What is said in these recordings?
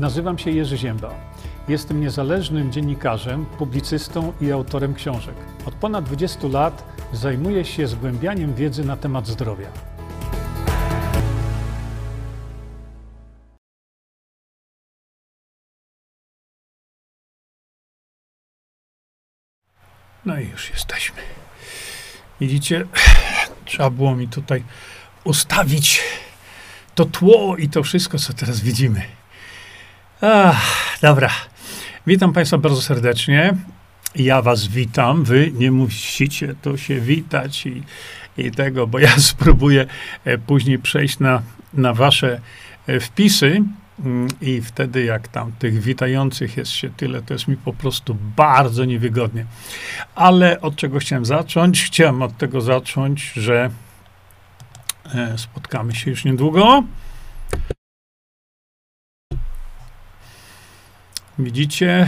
Nazywam się Jerzy Ziemba. Jestem niezależnym dziennikarzem, publicystą i autorem książek. Od ponad 20 lat zajmuję się zgłębianiem wiedzy na temat zdrowia. No i już jesteśmy. Widzicie, trzeba było mi tutaj ustawić to tło i to wszystko, co teraz widzimy. Ach, dobra. Witam Państwa bardzo serdecznie. Ja Was witam. Wy nie musicie to się witać i, i tego, bo ja spróbuję e, później przejść na, na Wasze e, wpisy. Mm, I wtedy, jak tam tych witających jest się tyle, to jest mi po prostu bardzo niewygodnie. Ale od czego chciałem zacząć? Chciałem od tego zacząć, że e, spotkamy się już niedługo. Widzicie?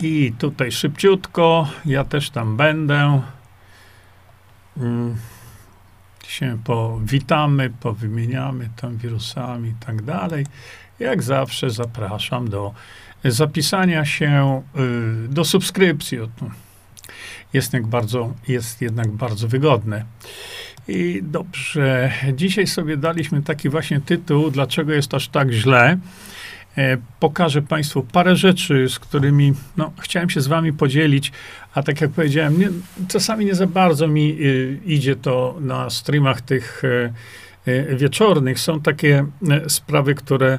I tutaj szybciutko, ja też tam będę. Mm, się powitamy, powymieniamy tam wirusami i tak dalej. Jak zawsze zapraszam do zapisania się, y, do subskrypcji. Jest, jak bardzo, jest jednak bardzo wygodne. I dobrze, dzisiaj sobie daliśmy taki właśnie tytuł, dlaczego jest aż tak źle. E, pokażę Państwu parę rzeczy, z którymi no, chciałem się z Wami podzielić, a tak jak powiedziałem, nie, czasami nie za bardzo mi y, idzie to na streamach tych y, y, wieczornych. Są takie sprawy, które,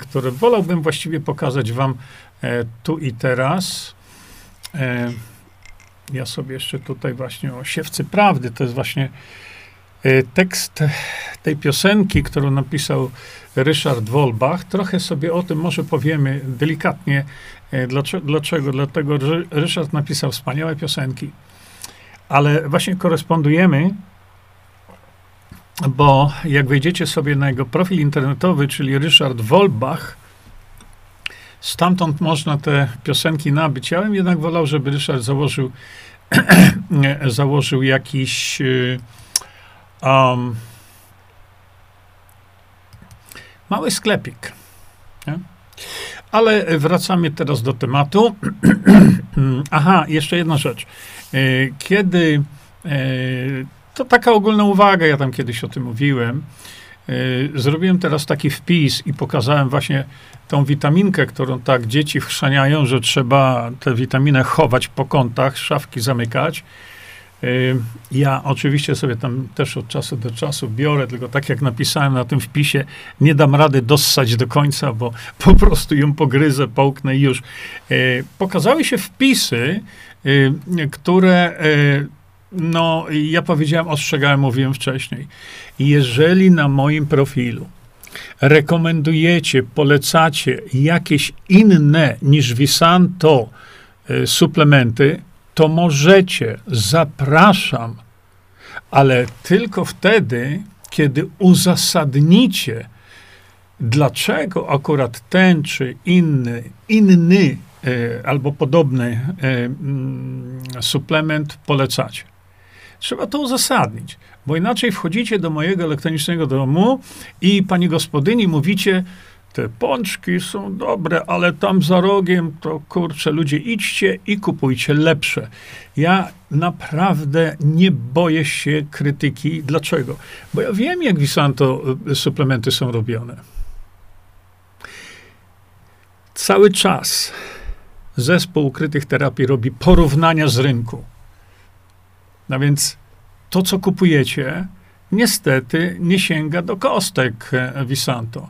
które wolałbym właściwie pokazać Wam tu i teraz. Ja sobie jeszcze tutaj właśnie o siewcy prawdy, to jest właśnie tekst tej piosenki, którą napisał Ryszard Wolbach. Trochę sobie o tym może powiemy delikatnie. E, dlaczego? Dlatego, że Ryszard napisał wspaniałe piosenki, ale właśnie korespondujemy, bo jak wejdziecie sobie na jego profil internetowy, czyli Ryszard Wolbach, stamtąd można te piosenki nabyć. Ja bym jednak wolał, żeby Ryszard założył, założył jakiś um, Mały sklepik. Nie? Ale wracamy teraz do tematu. Aha, jeszcze jedna rzecz. E, kiedy, e, to taka ogólna uwaga, ja tam kiedyś o tym mówiłem, e, zrobiłem teraz taki wpis i pokazałem właśnie tą witaminkę, którą tak dzieci wchrzaniają, że trzeba tę witaminę chować po kątach, szafki zamykać. Ja oczywiście sobie tam też od czasu do czasu biorę, tylko tak jak napisałem na tym wpisie, nie dam rady dossać do końca, bo po prostu ją pogryzę, połknę i już. Pokazały się wpisy, które, no, ja powiedziałem, ostrzegałem, mówiłem wcześniej. Jeżeli na moim profilu rekomendujecie, polecacie jakieś inne niż Visanto suplementy, to możecie, zapraszam, ale tylko wtedy, kiedy uzasadnicie, dlaczego akurat ten czy inny, inny e, albo podobny e, mm, suplement polecacie. Trzeba to uzasadnić, bo inaczej wchodzicie do mojego elektronicznego domu i pani gospodyni mówicie, te pączki są dobre, ale tam za rogiem to kurczę, ludzie idźcie i kupujcie lepsze. Ja naprawdę nie boję się krytyki. Dlaczego? Bo ja wiem, jak Visanto y, suplementy są robione. Cały czas zespół ukrytych terapii robi porównania z rynku. No więc to, co kupujecie, niestety nie sięga do kostek e, Visanto.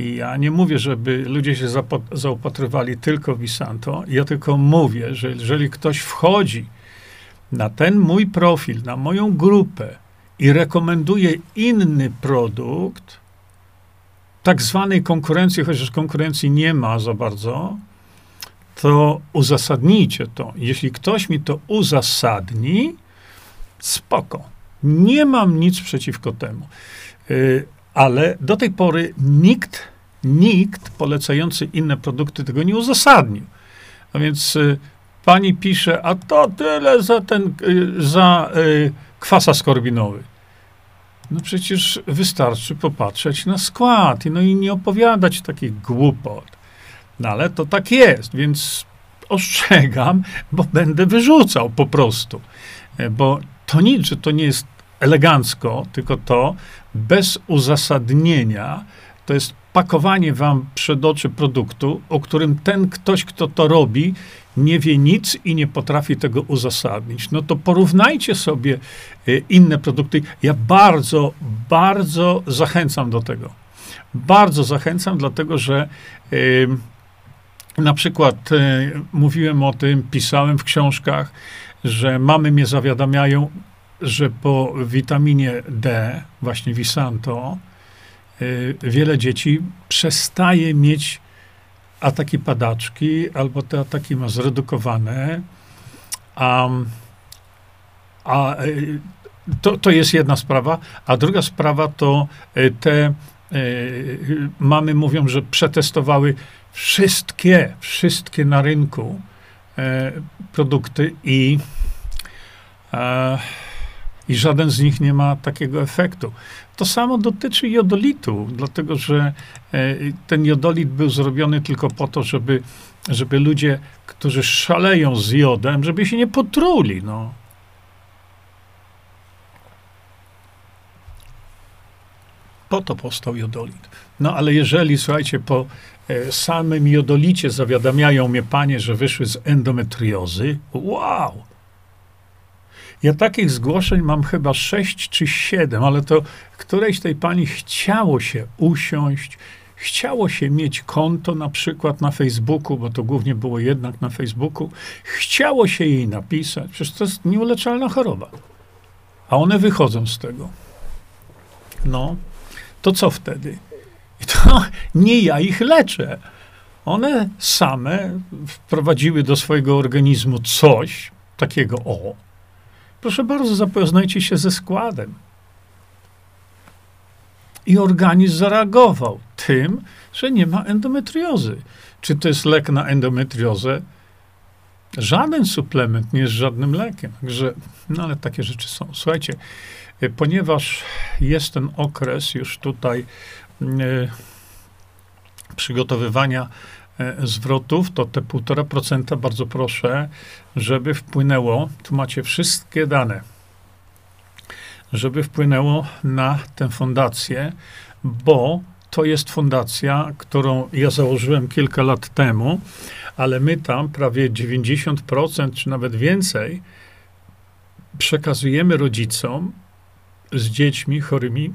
I ja nie mówię, żeby ludzie się zaopatrywali tylko w Visanto. Ja tylko mówię, że jeżeli ktoś wchodzi na ten mój profil, na moją grupę i rekomenduje inny produkt, tak zwanej konkurencji, chociaż konkurencji nie ma za bardzo, to uzasadnijcie to. Jeśli ktoś mi to uzasadni, spoko. Nie mam nic przeciwko temu. Y, ale do tej pory nikt, nikt polecający inne produkty tego nie uzasadnił. A więc y, pani pisze, a to tyle za ten, y, za y, kwas askorbinowy. No przecież wystarczy popatrzeć na skład no i nie opowiadać takich głupot. No ale to tak jest, więc ostrzegam, bo będę wyrzucał po prostu. E, bo to nic, że to nie jest elegancko, tylko to bez uzasadnienia to jest pakowanie wam przed oczy produktu, o którym ten ktoś, kto to robi, nie wie nic i nie potrafi tego uzasadnić. No to porównajcie sobie e, inne produkty. Ja bardzo, bardzo zachęcam do tego. Bardzo zachęcam, dlatego że na przykład y, mówiłem o tym, pisałem w książkach, że mamy mnie zawiadamiają, że po witaminie D, właśnie Visanto, y, wiele dzieci przestaje mieć ataki padaczki, albo te ataki ma zredukowane, a, a to, to jest jedna sprawa, a druga sprawa to te mamy mówią, że przetestowały wszystkie, wszystkie na rynku produkty i, e, i żaden z nich nie ma takiego efektu. To samo dotyczy jodolitu, dlatego że e, ten jodolit był zrobiony tylko po to, żeby, żeby ludzie, którzy szaleją z jodem, żeby się nie potruli. No. Po to powstał jodolit. No ale jeżeli, słuchajcie, po E, samym jodolicie zawiadamiają mnie panie, że wyszły z endometriozy. Wow! Ja takich zgłoszeń mam chyba sześć czy siedem, ale to którejś tej pani chciało się usiąść, chciało się mieć konto na przykład na Facebooku, bo to głównie było jednak na Facebooku, chciało się jej napisać, przecież to jest nieuleczalna choroba. A one wychodzą z tego. No, to co wtedy? To nie ja ich leczę. One same wprowadziły do swojego organizmu coś takiego o. Proszę bardzo, zapoznajcie się ze składem. I organizm zareagował tym, że nie ma endometriozy. Czy to jest lek na endometriozę? Żaden suplement nie jest żadnym lekiem. Także, no ale takie rzeczy są. Słuchajcie, ponieważ jest ten okres już tutaj E, przygotowywania zwrotów, to te 1,5% bardzo proszę, żeby wpłynęło, tu macie wszystkie dane, żeby wpłynęło na tę fundację, bo to jest fundacja, którą ja założyłem kilka lat temu, ale my tam prawie 90% czy nawet więcej przekazujemy rodzicom z dziećmi chorymi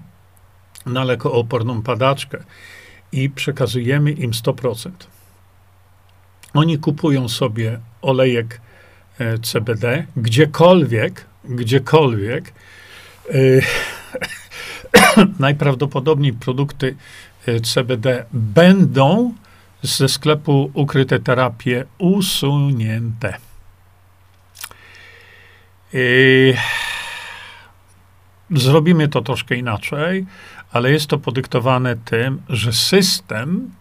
na lekooporną padaczkę i przekazujemy im 100%. Oni kupują sobie olejek e, CBD gdziekolwiek, gdziekolwiek. Yy, najprawdopodobniej produkty e, CBD będą ze sklepu ukryte terapie usunięte. Zrobimy to troszkę inaczej ale jest to podyktowane tym, że system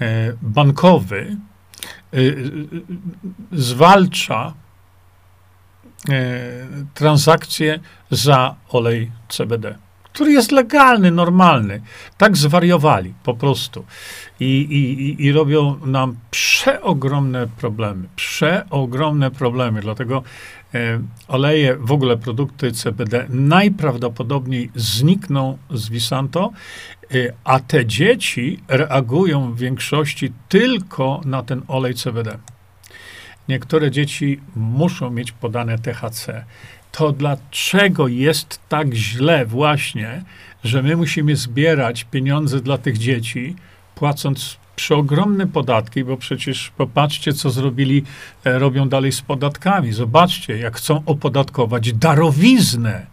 e, bankowy e, zwalcza e, transakcje za olej CBD, który jest legalny, normalny. Tak zwariowali po prostu. I, i, i robią nam przeogromne problemy. Przeogromne problemy. Dlatego oleje, w ogóle produkty CBD najprawdopodobniej znikną z Visanto, e, a te dzieci reagują w większości tylko na ten olej CBD. Niektóre dzieci muszą mieć podane THC. To dlaczego jest tak źle właśnie, że my musimy zbierać pieniądze dla tych dzieci, płacąc przeogromne podatki, bo przecież popatrzcie, co zrobili, e, robią dalej z podatkami. Zobaczcie, jak chcą opodatkować darowiznę.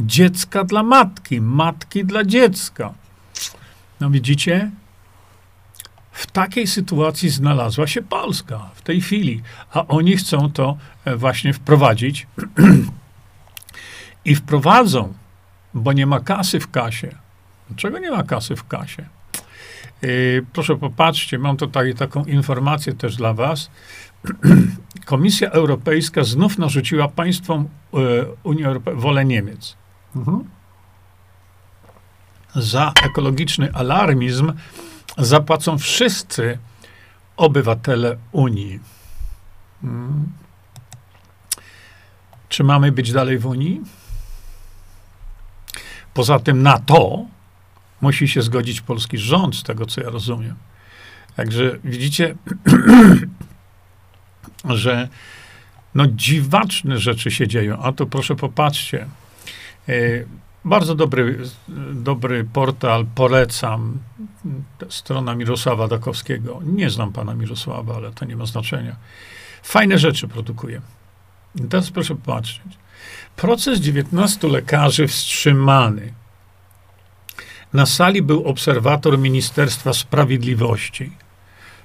Dziecka dla matki, matki dla dziecka. No widzicie? W takiej sytuacji znalazła się Polska w tej chwili, a oni chcą to e, właśnie wprowadzić i wprowadzą, bo nie ma kasy w kasie. Dlaczego nie ma kasy w kasie? Yy, proszę popatrzcie, mam tutaj taką informację też dla was. Komisja Europejska znów narzuciła państwom e, Unii Europejskiej wolę Niemiec. Mhm. Za ekologiczny alarmizm zapłacą wszyscy obywatele Unii. Mm. Czy mamy być dalej w Unii? Poza tym na to musi się zgodzić polski rząd, z tego co ja rozumiem. Także widzicie, że no dziwaczne rzeczy się dzieją. A to proszę popatrzcie. E, bardzo dobry, dobry portal, polecam. Strona Mirosława Dakowskiego. Nie znam pana Mirosława, ale to nie ma znaczenia. Fajne rzeczy produkuje. I teraz proszę popatrzeć. Proces 19 lekarzy wstrzymany. Na sali był obserwator Ministerstwa Sprawiedliwości.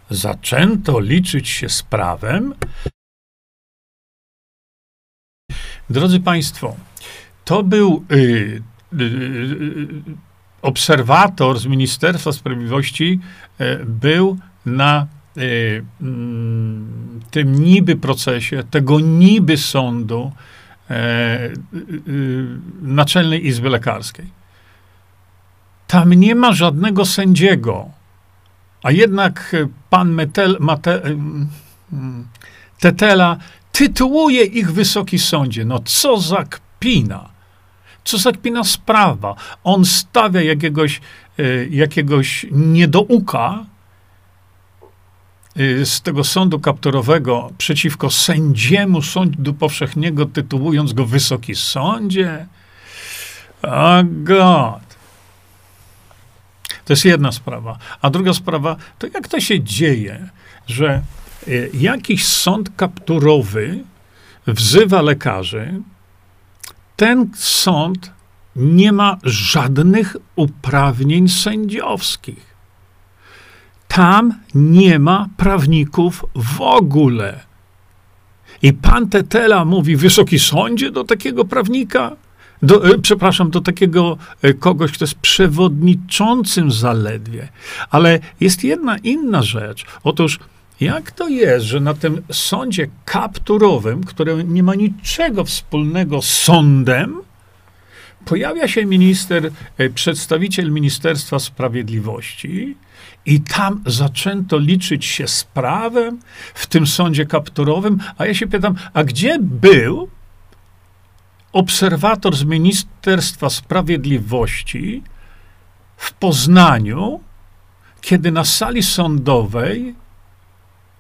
Zaczęto liczyć się z prawem. Drodzy Państwo, to był y, y, y, obserwator z Ministerstwa Sprawiedliwości, y, był na y, mm, tym niby procesie, tego niby sądu e, y, Naczelnej Izby Lekarskiej. Tam nie ma żadnego sędziego, a jednak pan Metel, Mate, Tetela tytułuje ich Wysoki Sądzie. No co za kpina. Co za kpina sprawa. On stawia jakiegoś, jakiegoś niedouka, z tego sądu kapturowego przeciwko sędziemu sądu powszechnego, tytułując go Wysoki Sądzie? O God. To jest jedna sprawa. A druga sprawa, to jak to się dzieje, że y, jakiś sąd kapturowy wzywa lekarzy, ten sąd nie ma żadnych uprawnień sędziowskich. Tam nie ma prawników w ogóle. I pan Tetela mówi, wysoki sądzie do takiego prawnika, do, e, przepraszam, do takiego e, kogoś, kto jest przewodniczącym zaledwie. Ale jest jedna inna rzecz. Otóż, jak to jest, że na tym sądzie kapturowym, który nie ma niczego wspólnego z sądem, pojawia się minister, e, przedstawiciel Ministerstwa Sprawiedliwości i tam zaczęto liczyć się z prawem w tym sądzie kapturowym, a ja się pytam, a gdzie był obserwator z Ministerstwa Sprawiedliwości w Poznaniu, kiedy na sali sądowej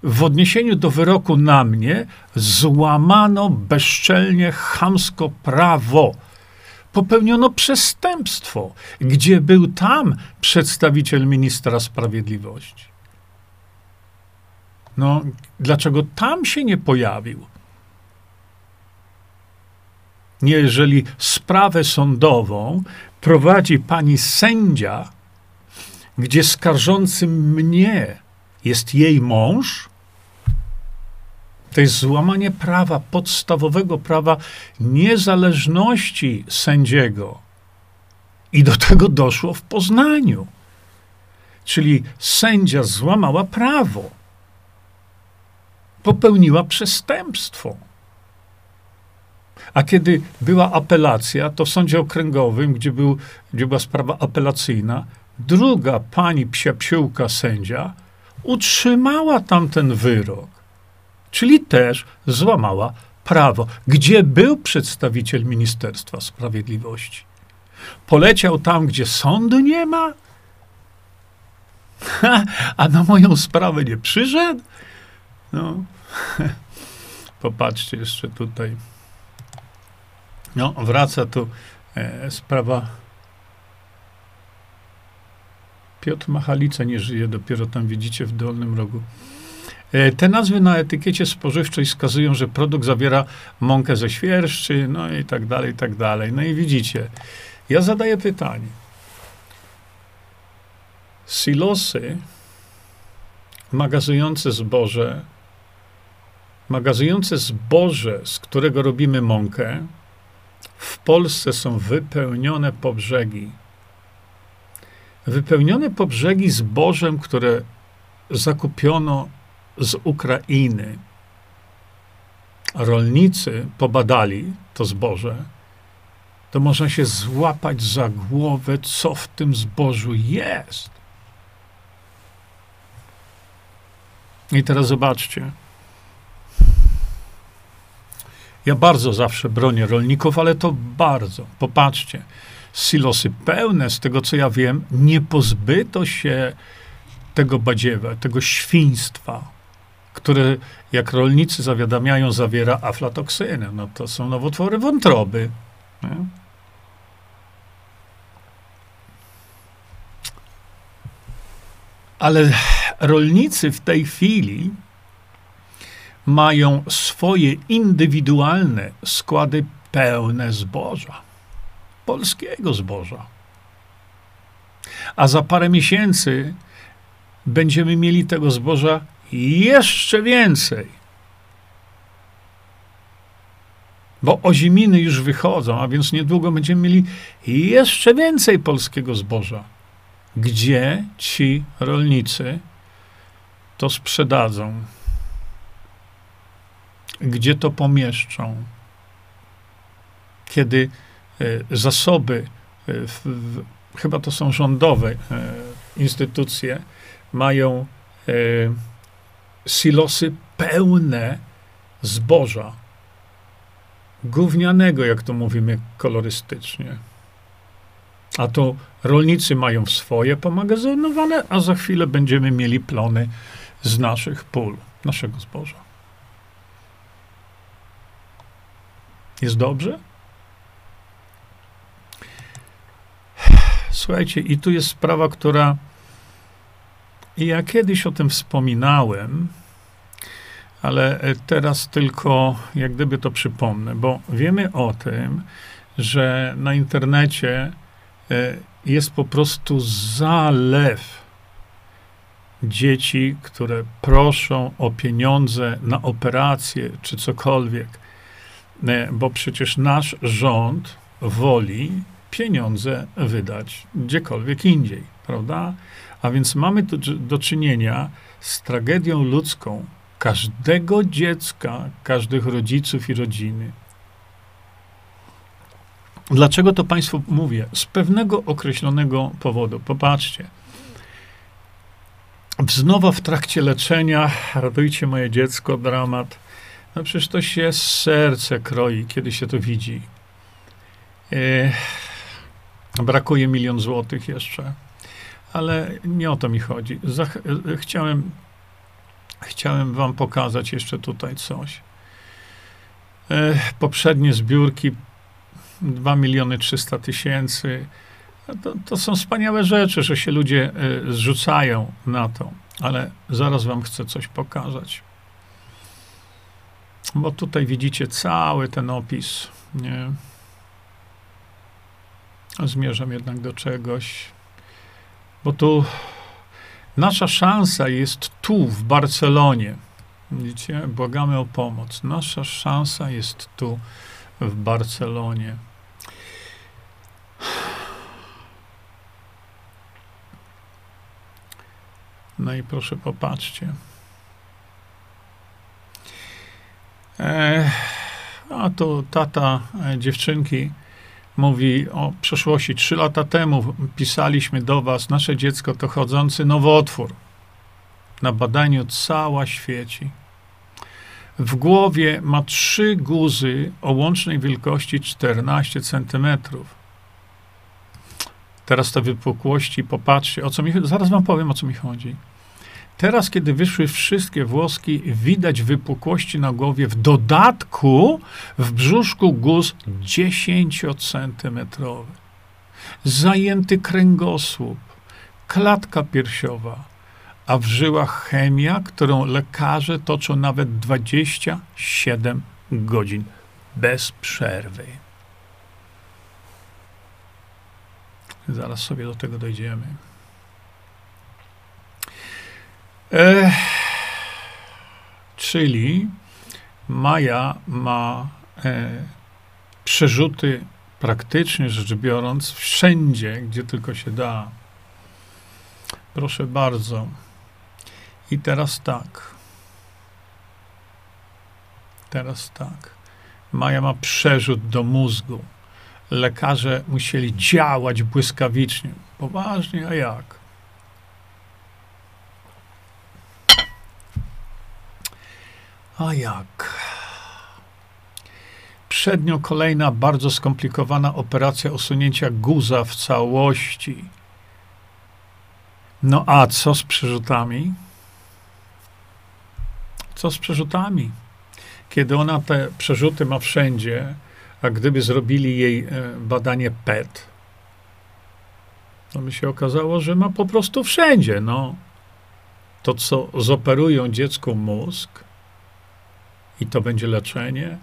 w odniesieniu do wyroku na mnie złamano bezczelnie chamsko prawo popełniono przestępstwo. Gdzie był tam przedstawiciel ministra sprawiedliwości? No, dlaczego tam się nie pojawił? Jeżeli sprawę sądową prowadzi pani sędzia, gdzie skarżącym mnie jest jej mąż, to jest złamanie prawa, podstawowego prawa niezależności sędziego. I do tego doszło w Poznaniu. Czyli sędzia złamała prawo. Popełniła przestępstwo. A kiedy była apelacja, to w sądzie okręgowym, gdzie, był, gdzie była sprawa apelacyjna, druga pani psia psiółka sędzia utrzymała tamten wyrok czyli też złamała prawo. Gdzie był przedstawiciel Ministerstwa Sprawiedliwości? Poleciał tam, gdzie sądu nie ma? a na moją sprawę nie przyszedł? No, popatrzcie jeszcze tutaj. No, wraca tu e, sprawa. Piotr Machalica nie żyje, dopiero tam widzicie w dolnym rogu. E, te nazwy na etykiecie spożywczej wskazują, że produkt zawiera mąkę ze świerszczy, no i tak dalej, i tak dalej. No i widzicie, ja zadaję pytanie. Silosy magazynujące zboże, magazynujące zboże, z którego robimy mąkę, w Polsce są wypełnione po brzegi. Wypełnione po brzegi zbożem, które zakupiono z Ukrainy. rolnicy pobadali to zboże, to można się złapać za głowę, co w tym zbożu jest. I teraz zobaczcie. Ja bardzo zawsze bronię rolników, ale to bardzo. Popatrzcie. Silosy pełne, z tego co ja wiem, nie pozbyto się tego badziewa, tego świństwa, które, jak rolnicy zawiadamiają, zawiera aflatoksynę. No to są nowotwory wątroby. Nie? Ale rolnicy w tej chwili mają swoje indywidualne składy pełne zboża, polskiego zboża. A za parę miesięcy będziemy mieli tego zboża jeszcze więcej. Bo oziminy już wychodzą, a więc niedługo będziemy mieli jeszcze więcej polskiego zboża. Gdzie ci rolnicy to sprzedadzą? Gdzie to pomieszczą? Kiedy e, zasoby, e, w, w, chyba to są rządowe e, instytucje, mają silosy pełne zboża, gównianego, jak to mówimy kolorystycznie. A to rolnicy mają swoje pomagazynowane, a za chwilę będziemy mieli plony z naszych pól, naszego zboża. Jest dobrze? Słuchajcie, i tu jest sprawa, która. Ja kiedyś o tym wspominałem, ale teraz tylko jak gdyby to przypomnę, bo wiemy o tym, że na internecie e, jest po prostu zalew dzieci, które proszą o pieniądze na operację czy cokolwiek, e, bo przecież nasz rząd woli pieniądze wydać gdziekolwiek indziej, prawda? A więc mamy tu do czynienia z tragedią ludzką każdego dziecka, każdych rodziców i rodziny. Dlaczego to Państwu mówię? Z pewnego określonego powodu. Popatrzcie. Wznowa w trakcie leczenia, radujcie moje dziecko, dramat. No przecież to się serce kroi, kiedy się to widzi. E, brakuje milion złotych jeszcze, ale nie o to mi chodzi. Zach chciałem, chciałem wam pokazać jeszcze tutaj coś. E, poprzednie zbiórki 2 miliony 300 tysięcy. To, to, są wspaniałe rzeczy, że się ludzie y, zrzucają na to, ale zaraz wam chcę coś pokazać. Bo tutaj widzicie cały ten opis. Nie? Zmierzam jednak do czegoś, bo tu nasza szansa jest tu, w Barcelonie. Widzicie? Błagamy o pomoc. Nasza szansa jest tu, w Barcelonie. No i proszę popatrzcie. E, a to tata e, dziewczynki mówi o przeszłości. Trzy lata temu pisaliśmy do was, nasze dziecko to chodzący nowotwór. Na badaniu cała świeci. W głowie ma trzy guzy o łącznej wielkości 14 centymetrów. Teraz te wypukłości, popatrzcie, o co mi zaraz wam powiem, o co mi chodzi. Teraz, kiedy wyszły wszystkie włoski, widać wypukłości na głowie, w dodatku w brzuszku guz 10-centymetrowy. Zajęty kręgosłup, klatka piersiowa, a w żyłach chemia, którą lekarze toczą nawet 27 godzin bez przerwy. Zaraz sobie do tego dojdziemy. Czyli Maja ma e, przerzuty praktycznie rzecz biorąc wszędzie, gdzie tylko się da. Proszę bardzo. I teraz tak. Teraz tak. Maja ma przerzut do mózgu. Lekarze musieli działać błyskawicznie. Poważnie, a jak? A jak? Przed nią kolejna bardzo skomplikowana operacja usunięcia guza w całości. No a co z przerzutami? Co z przerzutami? Kiedy ona te przerzuty ma wszędzie, a gdyby zrobili jej e, badanie PET, to by się okazało, że ma po prostu wszędzie. No. To, co zoperują dziecku mózg, i to będzie leczenie.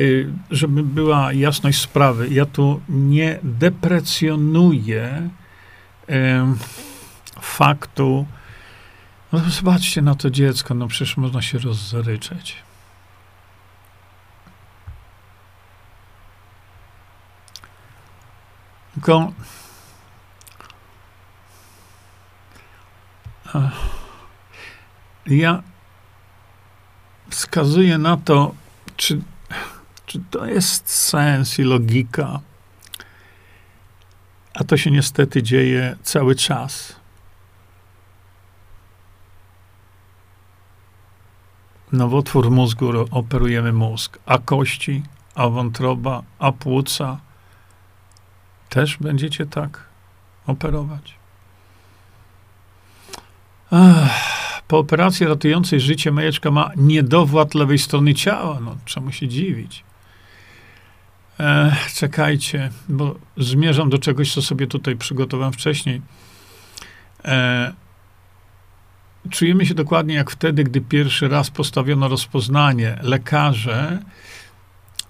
Y, żeby była jasność sprawy, ja tu nie deprecjonuję faktu, no zobaczcie na to dziecko, no przecież można się rozzaryczeć. Tylko ja wskazuje na to, czy, czy to jest sens i logika. A to się niestety dzieje cały czas. Nowotwór mózgu operujemy mózg, a kości, a wątroba, a płuca. Też będziecie tak operować. Ach. Po operacji ratującej życie Majeczka ma niedowład lewej strony ciała. No, czemu się dziwić? E, czekajcie, bo zmierzam do czegoś, co sobie tutaj przygotowałem wcześniej. E, czujemy się dokładnie jak wtedy, gdy pierwszy raz postawiono rozpoznanie. Lekarze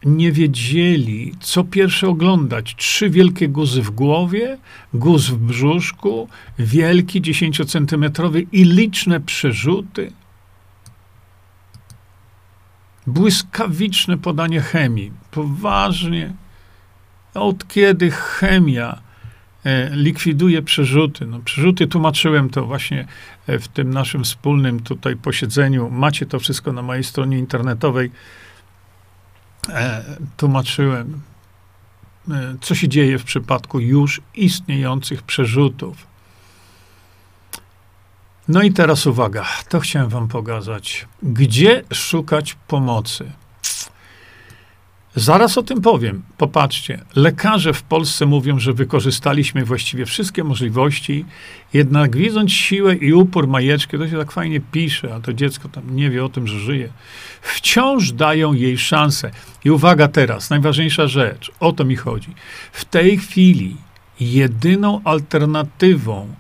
nie wiedzieli, co pierwsze oglądać. Trzy wielkie guzy w głowie, guz w brzuszku, wielki, dziesięciocentymetrowy i liczne przerzuty. Błyskawiczne podanie chemii. Poważnie. Od kiedy chemia e, likwiduje przerzuty? No, przerzuty tłumaczyłem to właśnie e, w tym naszym wspólnym tutaj posiedzeniu. Macie to wszystko na mojej stronie internetowej tłumaczyłem, e, co się dzieje w przypadku już istniejących przerzutów. No i teraz uwaga, to chciałem wam pokazać. Gdzie szukać pomocy? Zaraz o tym powiem. Popatrzcie, lekarze w Polsce mówią, że wykorzystaliśmy właściwie wszystkie możliwości, jednak widząc siłę i upór majeczki, to się tak fajnie pisze, a to dziecko tam nie wie o tym, że żyje, wciąż dają jej szansę. I uwaga teraz, najważniejsza rzecz, o to mi chodzi. W tej chwili jedyną alternatywą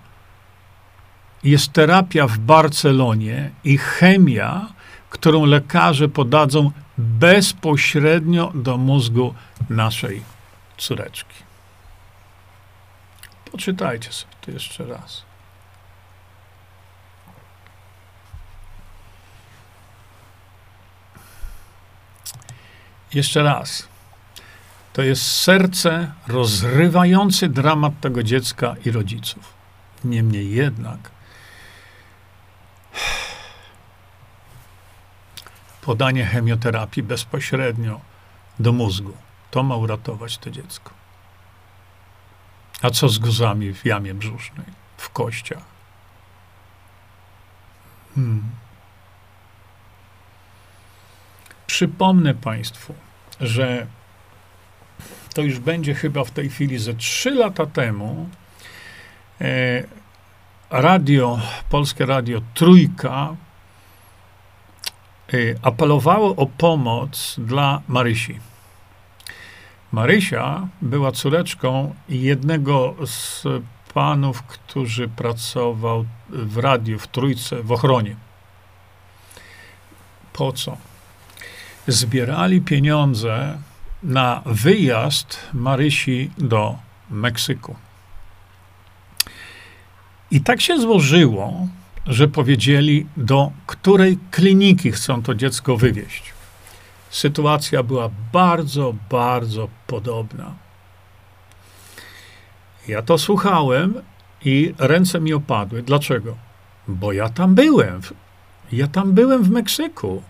jest terapia w Barcelonie i chemia, którą lekarze podadzą bezpośrednio do mózgu naszej córeczki. Poczytajcie sobie to jeszcze raz. Jeszcze raz. To jest serce rozrywający dramat tego dziecka i rodziców. Niemniej jednak podanie chemioterapii bezpośrednio do mózgu. To ma uratować to dziecko. A co z guzami w jamie brzusznej, w kościach? Hmm. Przypomnę Państwu, że to już będzie chyba w tej chwili ze trzy lata temu e, radio, polskie radio Trójka apelowało o pomoc dla Marysi. Marysia była córeczką jednego z panów, który pracował w radiu w Trójce w ochronie. Po co? Zbierali pieniądze na wyjazd Marysi do Meksyku. I tak się złożyło, że powiedzieli, do której kliniki chcą to dziecko wywieźć. Sytuacja była bardzo, bardzo podobna. Ja to słuchałem i ręce mi opadły. Dlaczego? Bo ja tam byłem. Ja tam byłem w Meksyku.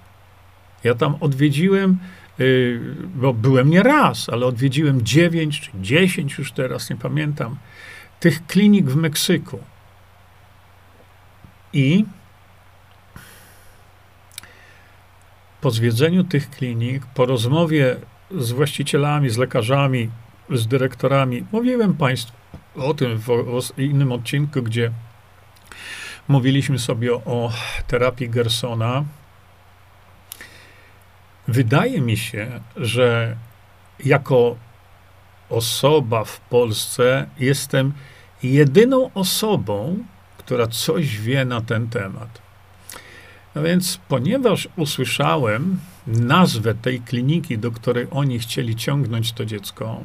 Ja tam odwiedziłem, y, bo byłem nie raz, ale odwiedziłem dziewięć czy dziesięć już teraz, nie pamiętam, tych klinik w Meksyku. I po zwiedzeniu tych klinik, po rozmowie z właścicielami, z lekarzami, z dyrektorami, mówiłem Państwu o tym w, w innym odcinku, gdzie mówiliśmy sobie o, o terapii Gersona. Wydaje mi się, że jako osoba w Polsce jestem jedyną osobą, która coś wie na ten temat. No więc, ponieważ usłyszałem nazwę tej kliniki, do której oni chcieli ciągnąć to dziecko,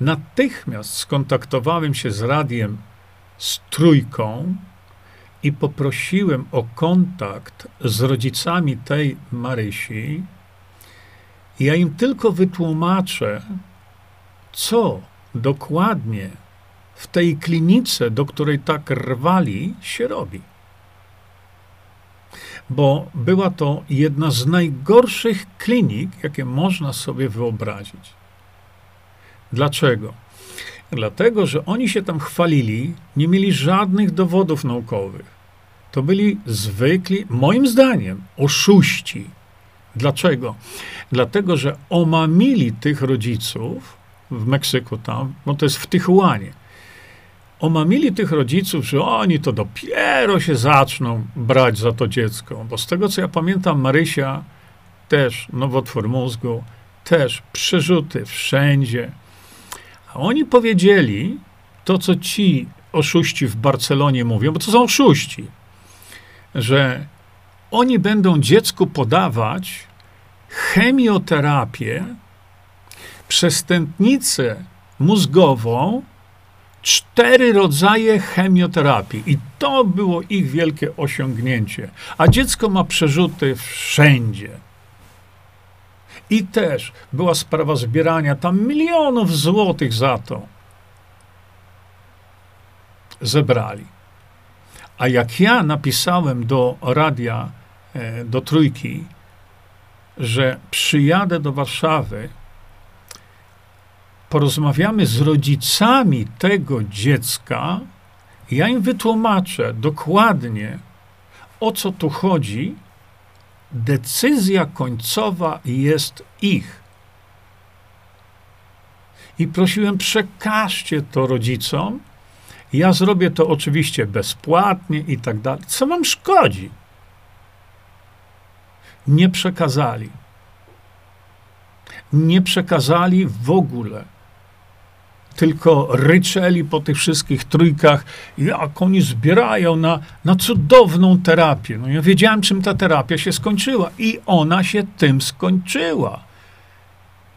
natychmiast skontaktowałem się z radiem z trójką i poprosiłem o kontakt z rodzicami tej Marysi. Ja im tylko wytłumaczę, co dokładnie w tej klinice, do której tak rwali, się robi. Bo była to jedna z najgorszych klinik, jakie można sobie wyobrazić. Dlaczego? Dlatego, że oni się tam chwalili, nie mieli żadnych dowodów naukowych. To byli zwykli, moim zdaniem, oszuści. Dlaczego? Dlatego, że omamili tych rodziców w Meksyku tam, bo to jest w Tijuanie. Omamili tych rodziców, że oni to dopiero się zaczną brać za to dziecko. Bo z tego, co ja pamiętam, Marysia też nowotwór mózgu, też przerzuty wszędzie. A oni powiedzieli to, co ci oszuści w Barcelonie mówią, bo to są oszuści, że oni będą dziecku podawać chemioterapię, przestępnicę mózgową, cztery rodzaje chemioterapii. I to było ich wielkie osiągnięcie. A dziecko ma przerzuty wszędzie. I też była sprawa zbierania tam milionów złotych za to. Zebrali. A jak ja napisałem do radia, e, do trójki, że przyjadę do Warszawy, porozmawiamy z rodzicami tego dziecka, ja im wytłumaczę dokładnie, o co tu chodzi, decyzja końcowa jest ich. I prosiłem, przekażcie to rodzicom. Ja zrobię to oczywiście bezpłatnie i tak dalej. Co wam szkodzi? Nie przekazali. Nie przekazali w ogóle tylko ryczeli po tych wszystkich trójkach, jak oni zbierają na, na cudowną terapię. No ja wiedziałem, czym ta terapia się skończyła i ona się tym skończyła.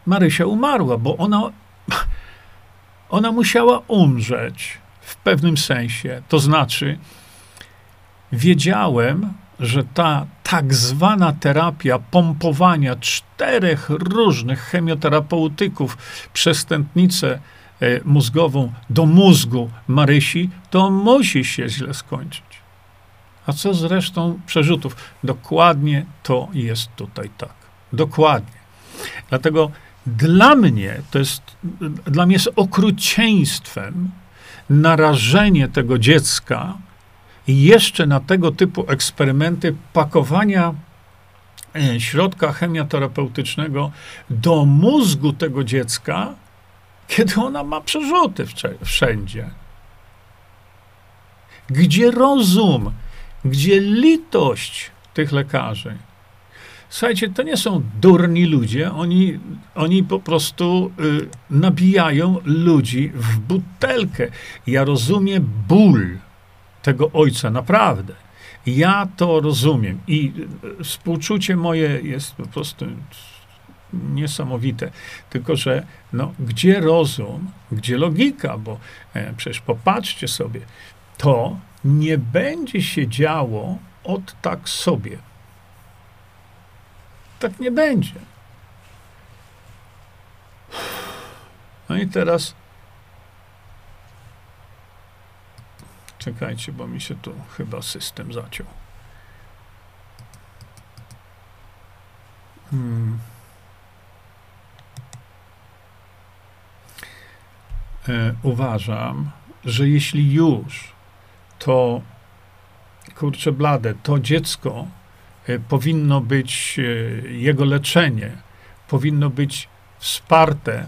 Marysia umarła, bo ona, ona musiała umrzeć w pewnym sensie. To znaczy, wiedziałem, że ta tak zwana terapia pompowania czterech różnych chemioterapeutyków przez tętnicę mózgową do mózgu Marysi, to musi się źle skończyć. A co z resztą przerzutów? Dokładnie to jest tutaj tak. Dokładnie. Dlatego dla mnie to jest, dla mnie jest okrucieństwem narażenie tego dziecka jeszcze na tego typu eksperymenty pakowania e, środka chemioterapeutycznego do mózgu tego dziecka, kiedy ona ma przerzuty wszędzie. Gdzie rozum, gdzie litość tych lekarzy? Słuchajcie, to nie są durni ludzie, oni, oni po prostu y, nabijają ludzi w butelkę. Ja rozumiem ból tego ojca, naprawdę. Ja to rozumiem i y, współczucie moje jest po prostu niesamowite. Tylko, że no, gdzie rozum, gdzie logika, bo e, przecież popatrzcie sobie, to nie będzie się działo od tak sobie. Tak nie będzie. No i teraz czekajcie, bo mi się tu chyba system zaciął. Hmm. Uważam, że jeśli już, to kurczę blade, to dziecko e, powinno być, e, jego leczenie powinno być wsparte,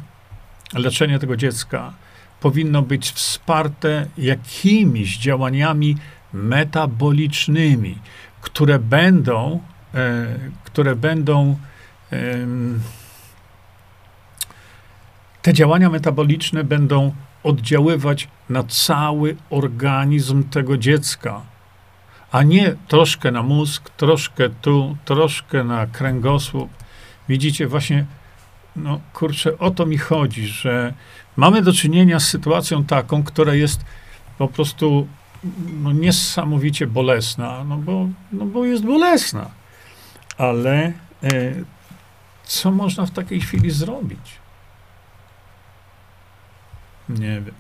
leczenie tego dziecka powinno być wsparte jakimiś działaniami metabolicznymi, które będą, e, które będą e, te działania metaboliczne będą oddziaływać na cały organizm tego dziecka, a nie troszkę na mózg, troszkę tu, troszkę na kręgosłup. Widzicie, właśnie, no kurczę, o to mi chodzi, że mamy do czynienia z sytuacją taką, która jest po prostu no, niesamowicie bolesna, no bo, no bo jest bolesna. Ale e, co można w takiej chwili zrobić? Nie wiem.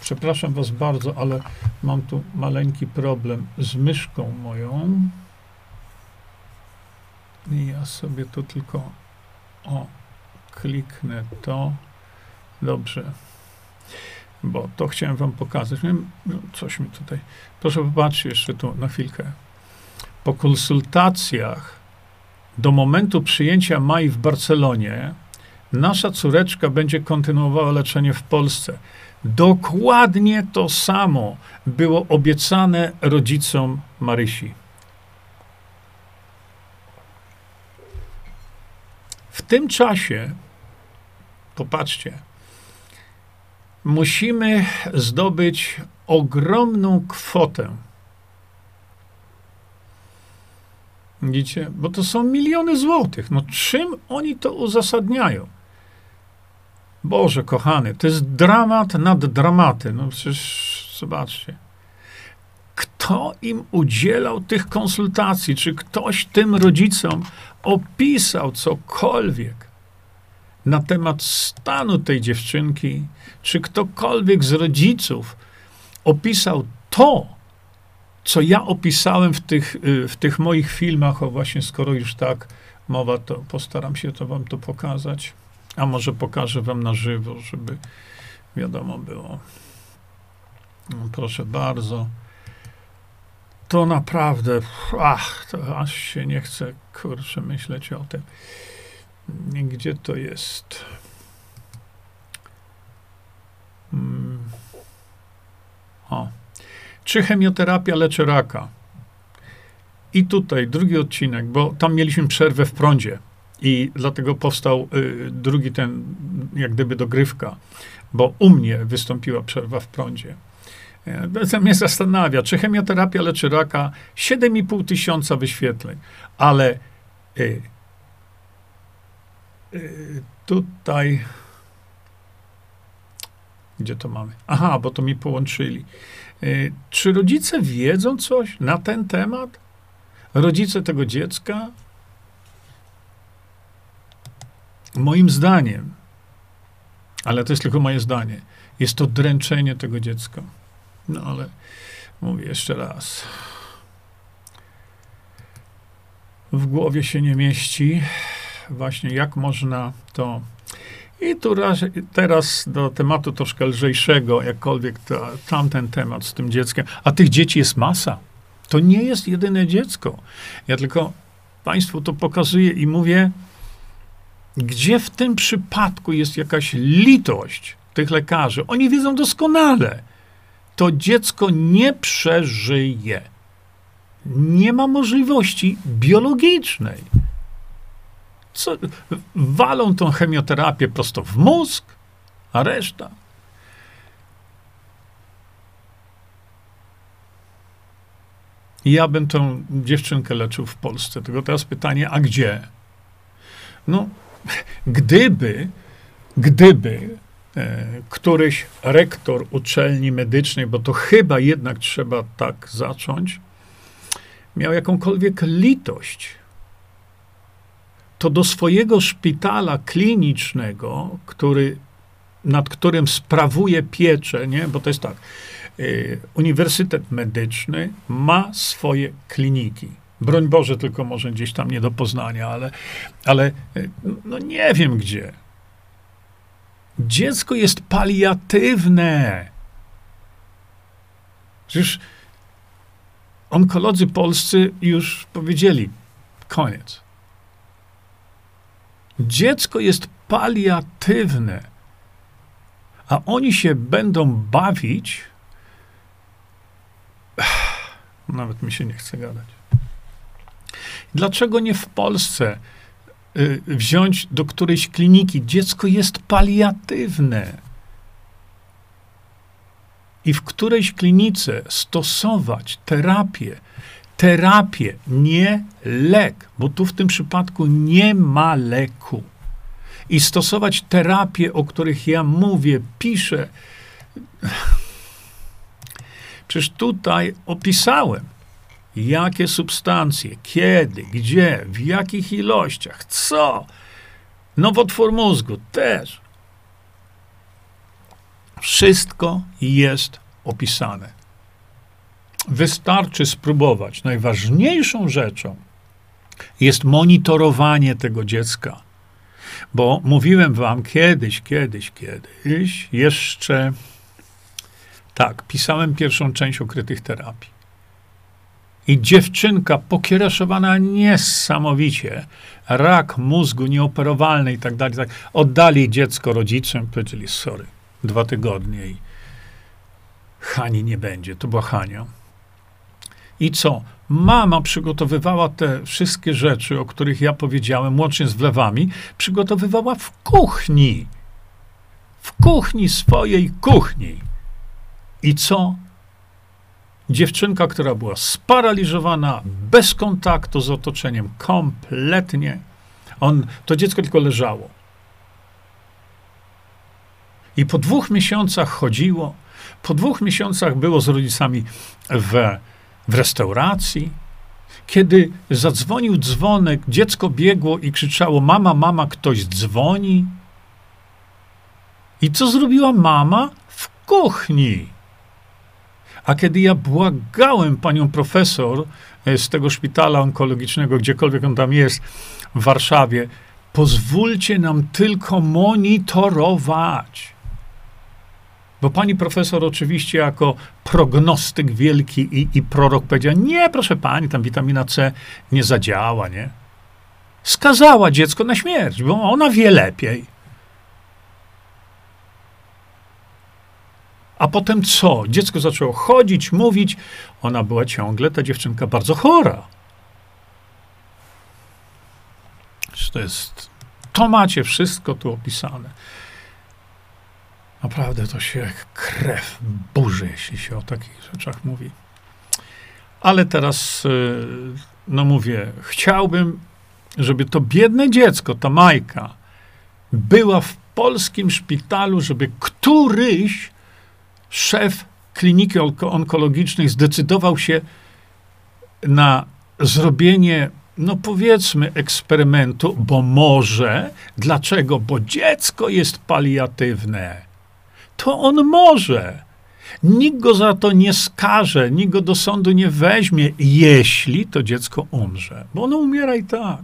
Przepraszam Was bardzo, ale mam tu maleńki problem z myszką moją. I ja sobie tu tylko o kliknę to. Dobrze. Bo to chciałem wam pokazać. No, coś mi tutaj. Proszę popatrzcie jeszcze tu na chwilkę. Po konsultacjach do momentu przyjęcia Mai w Barcelonie nasza córeczka będzie kontynuowała leczenie w Polsce. Dokładnie to samo było obiecane rodzicom Marysi. W tym czasie, popatrzcie, musimy zdobyć ogromną kwotę. Widzicie? Bo to są miliony złotych. No czym oni to uzasadniają? Boże, kochany, to jest dramat nad dramaty. No przecież zobaczcie. Kto im udzielał tych konsultacji? Czy ktoś tym rodzicom opisał cokolwiek na temat stanu tej dziewczynki? Czy ktokolwiek z rodziców opisał to, co ja opisałem w tych, y, w tych moich filmach? O właśnie, skoro już tak mowa, to postaram się to wam to pokazać. A może pokażę wam na żywo, żeby wiadomo było. No, proszę bardzo. To naprawdę, ach, to aż się nie chce, kurczę, myśleć o tym. Gdzie to jest? Hmm. O. Czy chemioterapia leczy raka? I tutaj drugi odcinek, bo tam mieliśmy przerwę w prądzie. I dlatego powstał y, drugi ten, jak gdyby dogrywka, bo u mnie wystąpiła przerwa w prądzie. E, to mnie zastanawia, czy chemioterapia leczy raka 7,5 tysiąca wyświetleń, ale y, y, tutaj gdzie to mamy? Aha, bo to mi połączyli. Y, czy rodzice wiedzą coś na ten temat? Rodzice tego dziecka? Moim zdaniem, ale to jest tylko moje zdanie, jest to dręczenie tego dziecka. No ale mówię jeszcze raz. W głowie się nie mieści, właśnie jak można to. I tu raz, teraz do tematu troszkę lżejszego, jakkolwiek to, tamten temat z tym dzieckiem. A tych dzieci jest masa. To nie jest jedyne dziecko. Ja tylko Państwu to pokazuję i mówię, gdzie w tym przypadku jest jakaś litość tych lekarzy? Oni wiedzą doskonale, to dziecko nie przeżyje. Nie ma możliwości biologicznej. Co, walą tą chemioterapię prosto w mózg, a reszta. Ja bym tą dziewczynkę leczył w Polsce. Tylko teraz pytanie, a gdzie? No, gdyby, gdyby e, któryś rektor uczelni medycznej, bo to chyba jednak trzeba tak zacząć, miał jakąkolwiek litość, to do swojego szpitala klinicznego, który, nad którym sprawuje pieczę, nie? bo to jest tak, y, Uniwersytet Medyczny ma swoje kliniki. Broń Boże, tylko może gdzieś tam nie do poznania, ale, ale no nie wiem gdzie. Dziecko jest paliatywne. Przecież onkolodzy polscy już powiedzieli, koniec. Dziecko jest paliatywne, a oni się będą bawić. Nawet mi się nie chce gadać. Dlaczego nie w Polsce y, wziąć do którejś kliniki? Dziecko jest paliatywne. I w którejś klinice stosować terapię, terapię, nie lek, bo tu w tym przypadku nie ma leku. I stosować terapie, o których ja mówię, piszę. Przecież tutaj opisałem, jakie substancje, kiedy, gdzie, w jakich ilościach, co. Nowotwór mózgu też. Wszystko jest opisane. Wystarczy spróbować. Najważniejszą rzeczą jest monitorowanie tego dziecka. Bo mówiłem wam kiedyś, kiedyś, kiedyś, jeszcze tak, pisałem pierwszą część ukrytych terapii. I dziewczynka pokiereszowana niesamowicie, rak mózgu nieoperowalny i tak dalej, tak, oddali dziecko rodzicom, powiedzieli sorry, dwa tygodnie i Hani nie będzie. To była Hania. I co? Mama przygotowywała te wszystkie rzeczy, o których ja powiedziałem, łącznie z wlewami, przygotowywała w kuchni. W kuchni swojej kuchni. I co? Dziewczynka, która była sparaliżowana, bez kontaktu z otoczeniem, kompletnie. On, to dziecko tylko leżało. I po dwóch miesiącach chodziło, po dwóch miesiącach było z rodzicami w, w restauracji. Kiedy zadzwonił dzwonek, dziecko biegło i krzyczało: Mama, mama, ktoś dzwoni. I co zrobiła mama? W kuchni. A kiedy ja błagałem panią profesor e, z tego szpitala onkologicznego, gdziekolwiek on tam jest, w Warszawie, pozwólcie nam tylko monitorować. Bo pani profesor oczywiście jako prognostyk wielki i, i prorok powiedziała, nie, proszę pani, tam witamina C nie zadziała, nie? Skazała dziecko na śmierć, bo ona wie lepiej. A potem co? Dziecko zaczęło chodzić, mówić. Ona była ciągle, ta dziewczynka, bardzo chora. To jest, to macie wszystko tu opisane. Naprawdę to się krew burzy, jeśli się o takich rzeczach mówi. Ale teraz, y, no mówię, chciałbym, żeby to biedne dziecko, ta Majka, była w polskim szpitalu, żeby któryś szef kliniki onkologicznej zdecydował się na zrobienie, no powiedzmy, eksperymentu, bo może. Dlaczego? Bo dziecko jest paliatywne to on może. Nikt go za to nie skaże, nikt go do sądu nie weźmie, jeśli to dziecko umrze, bo ono umiera i tak.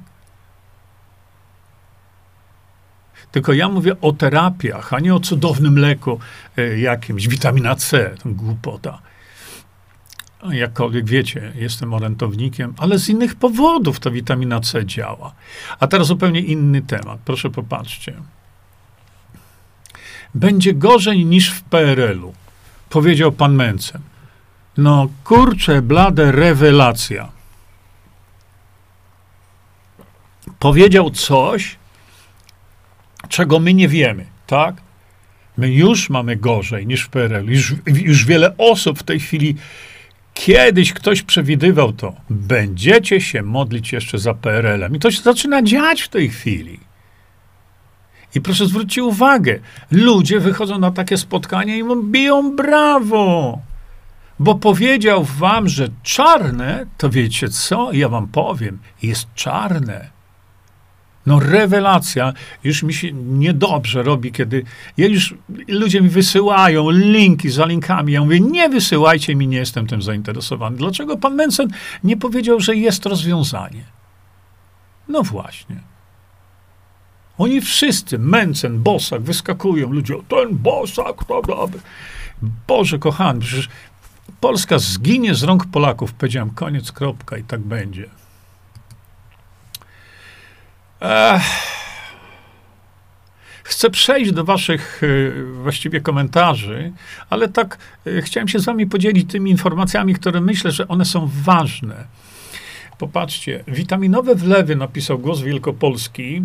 Tylko ja mówię o terapiach, a nie o cudownym leku y, jakimś, witamina C, głupota. Jakkolwiek wiecie, jestem orętownikiem, ale z innych powodów ta witamina C działa. A teraz zupełnie inny temat. Proszę popatrzcie będzie gorzej niż w PRL-u, powiedział pan Mencen. No kurczę, blade rewelacja. Powiedział coś, czego my nie wiemy, tak? My już mamy gorzej niż w PRL. Już, już wiele osób w tej chwili, kiedyś ktoś przewidywał to. Będziecie się modlić jeszcze za PRL-em. I to się zaczyna dziać w tej chwili. I proszę zwrócić uwagę, ludzie wychodzą na takie spotkanie i biją brawo. Bo powiedział wam, że czarne, to wiecie co? Ja wam powiem, jest czarne. No rewelacja, już mi się niedobrze robi, kiedy ja już ludzie mi wysyłają linki za linkami. Ja mówię, nie wysyłajcie mi, nie jestem tym zainteresowany. Dlaczego pan Mencen nie powiedział, że jest rozwiązanie? No właśnie. Oni wszyscy, Mencen, Bosak, wyskakują. Ludzie, ten Bosak to dobry. Boże kochany, przecież Polska zginie z rąk Polaków. Powiedziałem, koniec, kropka i tak będzie. Ech. Chcę przejść do Waszych y, właściwie komentarzy, ale tak y, chciałem się z Wami podzielić tymi informacjami, które myślę, że one są ważne. Popatrzcie, witaminowe wlewy, napisał Głos Wielkopolski,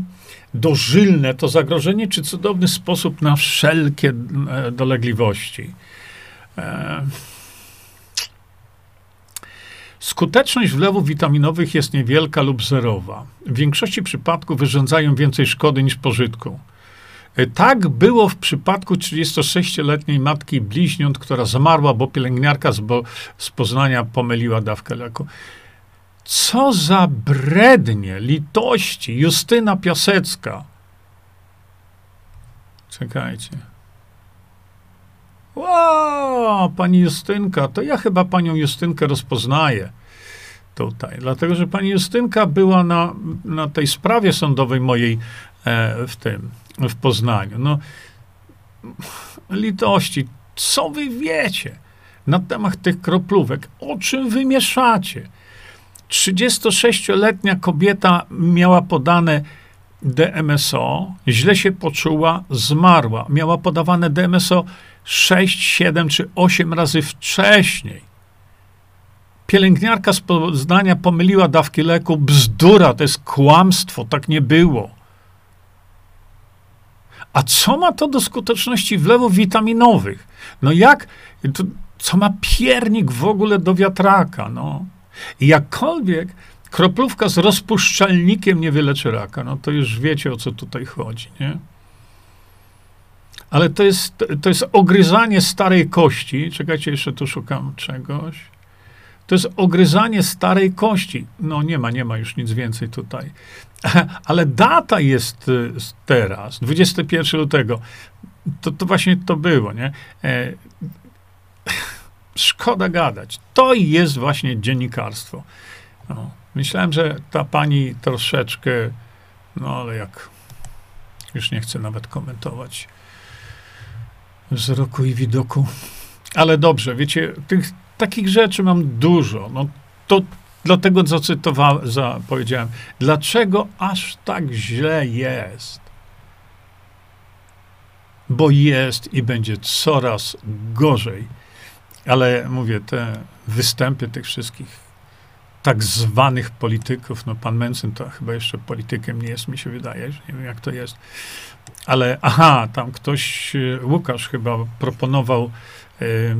dożylne to zagrożenie czy cudowny sposób na wszelkie e, dolegliwości. E, Skuteczność wlewów witaminowych jest niewielka lub zerowa. W większości przypadków wyrządzają więcej szkody niż pożytku. E, tak było w przypadku 36-letniej matki bliźniąt, która zmarła, bo pielęgniarka z, bo, z Poznania pomyliła dawkę leku. Co za brednie, litości, Justyna Piasecka. Czekajcie. Wow, pani Justynka, to ja chyba panią Justynkę rozpoznaję tutaj, dlatego że pani Justynka była na, na tej sprawie sądowej mojej e, w tym, w Poznaniu. No, litości, co wy wiecie na temat tych kroplówek? O czym wy mieszacie? 36-letnia kobieta miała podane DMSO, źle się poczuła, zmarła. Miała podawane DMSO 6, 7 czy 8 razy wcześniej. Pielęgniarka z Poznania pomyliła dawki leku. Bzdura, to jest kłamstwo, tak nie było. A co ma to do skuteczności wlewów witaminowych? No jak, to, co ma piernik w ogóle do wiatraka? No. Jakkolwiek kroplówka z rozpuszczalnikiem nie wyleczy raka, no to już wiecie, o co tutaj chodzi, nie? Ale to jest, to jest ogryzanie starej kości. Czekajcie, jeszcze tu szukam czegoś. To jest ogryzanie starej kości. No nie ma, nie ma już nic więcej tutaj. Ale data jest y, teraz, 21 lutego. To, to właśnie to było, nie? E, szkoda gadać. To jest właśnie dziennikarstwo. No, myślałem, że ta pani troszeczkę, no ale jak już nie chcę nawet komentować wzroku i widoku. Ale dobrze, wiecie, tych takich rzeczy mam dużo. No, to dlatego zacytowałem, za, powiedziałem, dlaczego aż tak źle jest? Bo jest i będzie coraz gorzej. Ale mówię, te występy tych wszystkich tak zwanych polityków, no pan Mencen to chyba jeszcze politykiem nie jest, mi się wydaje, że nie wiem jak to jest, ale aha, tam ktoś, e, Łukasz chyba proponował y,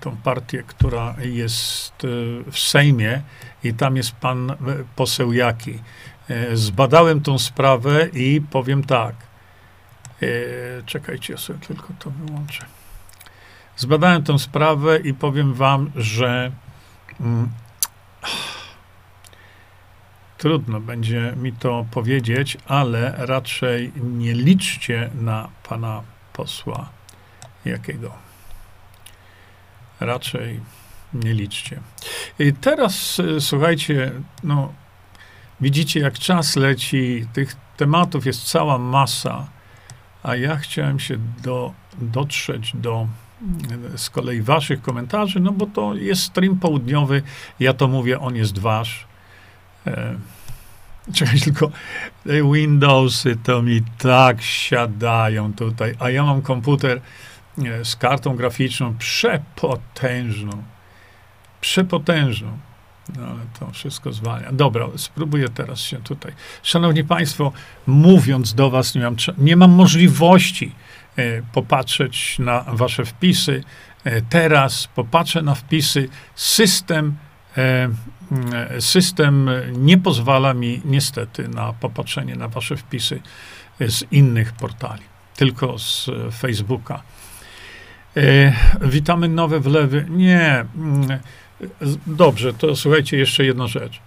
tą partię, która jest w Sejmie i tam jest pan poseł Jaki. Zbadałem tą sprawę i powiem tak. Czekajcie, ja sobie tylko to wyłączę. Zbadałem tę sprawę i powiem wam, że mm, trudno będzie mi to powiedzieć, ale raczej nie liczcie na pana posła jakiego. Raczej nie liczcie. I teraz e, słuchajcie, no, widzicie, jak czas leci, tych tematów jest cała masa, a ja chciałem się do, dotrzeć do z kolei waszych komentarzy, no bo to jest stream południowy, ja to mówię, on jest wasz. E, czekaj tylko, Windowsy to mi tak siadają tutaj, a ja mam komputer e, z kartą graficzną przepotężną, przepotężną. No, ale to wszystko zwalnia. Dobra, spróbuję teraz się tutaj. Szanowni Państwo, mówiąc do Was, nie mam, nie mam możliwości E, popatrzeć na wasze wpisy. E, teraz popatrzę na wpisy. System, e, system nie pozwala mi niestety na popatrzenie na wasze wpisy z innych portali, tylko z Facebooka. Witamy nowe wlewy. Nie. Mm, dobrze, to słuchajcie, jeszcze jedna rzecz.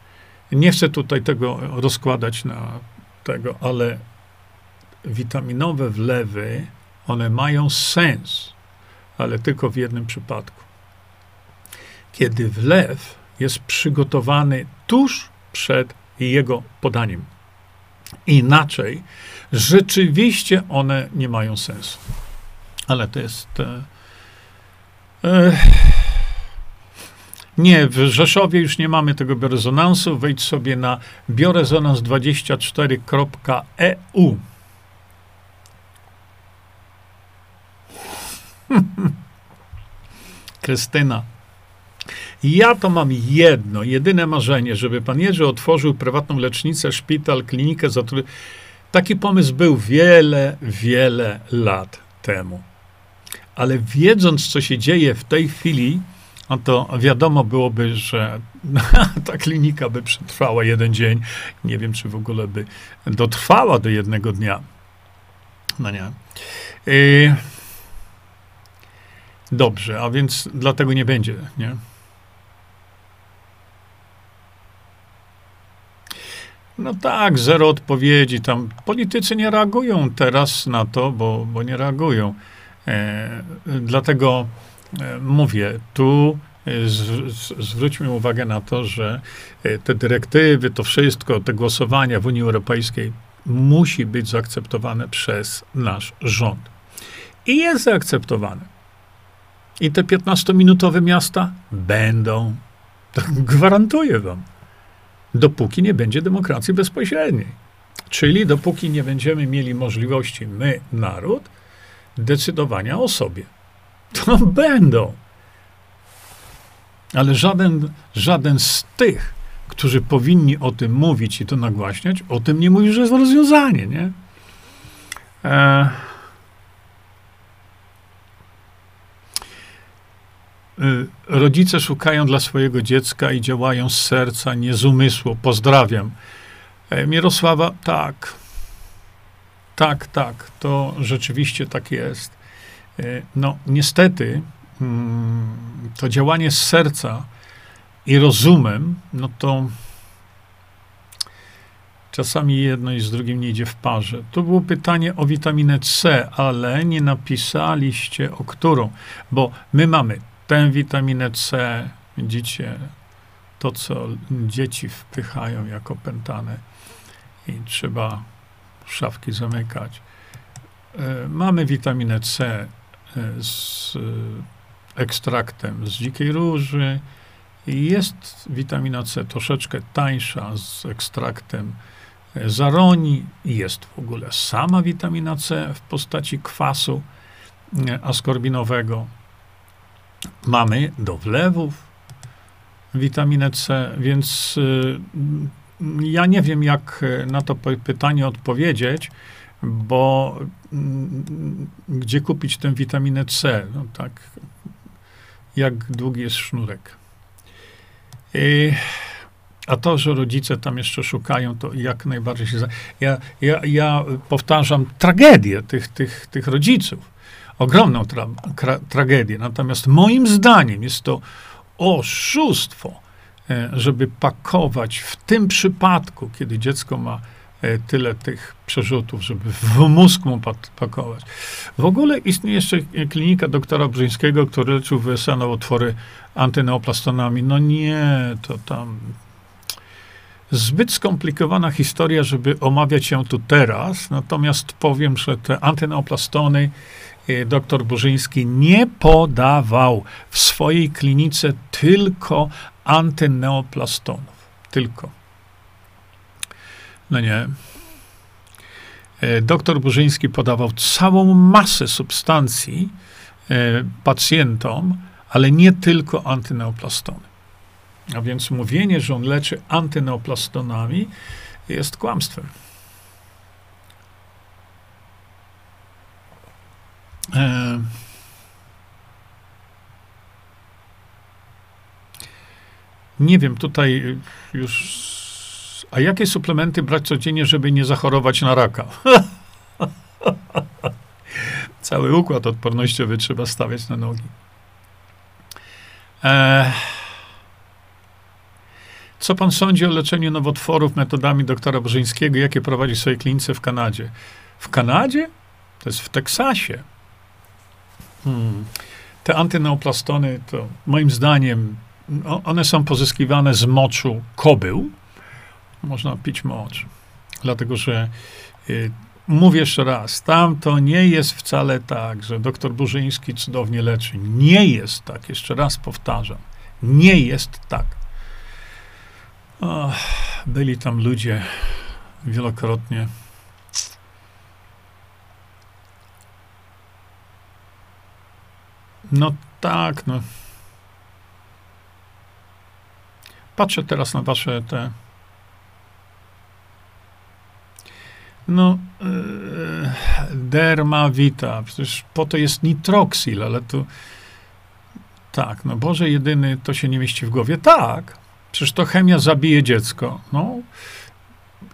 Nie chcę tutaj tego rozkładać na tego, ale witaminowe wlewy, one mają sens, ale tylko w jednym przypadku. Kiedy wlew jest przygotowany tuż przed jego podaniem. Inaczej, rzeczywiście one nie mają sensu. Ale to jest. E, e, nie, w Rzeszowie już nie mamy tego biorezonansu. Wejdź sobie na biorezonans24.eu. Krystyna. Ja to mam jedno, jedyne marzenie, żeby pan Jerzy otworzył prywatną lecznicę, szpital, klinikę. Taki pomysł był wiele, wiele lat temu. Ale wiedząc, co się dzieje w tej chwili, no to wiadomo byłoby, że ta klinika by przetrwała jeden dzień. Nie wiem, czy w ogóle by dotrwała do jednego dnia. No nie. Yy, dobrze, a więc dlatego nie będzie, nie? No tak, zero odpowiedzi. Tam politycy nie reagują teraz na to, bo, bo nie reagują. E, dlatego e, mówię, tu e, z, z, zwróćmy uwagę na to, że e, te dyrektywy, to wszystko, te głosowania w Unii Europejskiej musi być zaakceptowane przez nasz rząd. I jest zaakceptowane. I te 15-minutowe miasta będą. To gwarantuję wam dopóki nie będzie demokracji bezpośredniej. Czyli dopóki nie będziemy mieli możliwości, my, naród, decydowania o sobie. To będą. Ale żaden, żaden z tych, którzy powinni o tym mówić i to nagłaśniać, o tym nie mówi, że jest rozwiązanie, nie? E rodzice szukają dla swojego dziecka i działają z serca, nie z umysłu. Pozdrawiam. E, Mirosława, tak. Tak, tak. To rzeczywiście tak jest. E, no, niestety, mm, to działanie z serca i rozumem, no to czasami jedno i z drugim nie idzie w parze. To było pytanie o witaminę C, ale nie napisaliście o którą, bo my mamy tę witaminę C, widzicie, to co dzieci wpychają jako pętane i trzeba szafki zamykać. E, mamy witaminę C e, z ekstraktem z dzikiej róży. Jest witamina C troszeczkę tańsza z ekstraktem zaroni. Jest w ogóle sama witamina C w postaci kwasu e, askorbinowego. Mamy do wlewów witaminę C, więc y, ja nie wiem, jak na to pytanie odpowiedzieć, bo y, gdzie kupić tę witaminę C? No tak, jak długi jest sznurek. I, a to, że rodzice tam jeszcze szukają, to jak najbardziej się. Ja, ja, ja powtarzam tragedię tych, tych, tych rodziców ogromną tra tragedię. Natomiast moim zdaniem jest to oszustwo, e, żeby pakować w tym przypadku, kiedy dziecko ma e, tyle tych przerzutów, żeby w mózg mu pakować. W ogóle istnieje jeszcze klinika doktora Brzyńskiego, który leczył w USA nowotwory antyneoplastonami. No nie, to tam zbyt skomplikowana historia, żeby omawiać ją tu teraz. Natomiast powiem, że te antyneoplastony dr Burzyński nie podawał w swojej klinice tylko antyneoplastonów. Tylko. No nie. Y, doktor Burzyński podawał całą masę substancji y, pacjentom, ale nie tylko antyneoplastony. A więc mówienie, że on leczy antyneoplastonami jest kłamstwem. Nie wiem, tutaj już. A jakie suplementy brać codziennie, żeby nie zachorować na raka? Cały układ odpornościowy trzeba stawiać na nogi. E, Co pan sądzi o leczeniu nowotworów metodami doktora Bożyńskiego, jakie prowadzi w swojej klinice w Kanadzie? W Kanadzie? To jest w Teksasie. Hmm. Te antyneoplastony to moim zdaniem one są pozyskiwane z moczu kobył. Można pić mocz. Dlatego, że y, mówię jeszcze raz, tam to nie jest wcale tak, że doktor Burzyński cudownie leczy. Nie jest tak, jeszcze raz powtarzam. Nie jest tak. byli tam ludzie wielokrotnie. No tak, no. Patrzę teraz na wasze te. No, yy, derma vita, przecież po to jest nitroxil, ale tu. Tak, no Boże jedyny, to się nie mieści w głowie. Tak, przecież to chemia zabije dziecko. No,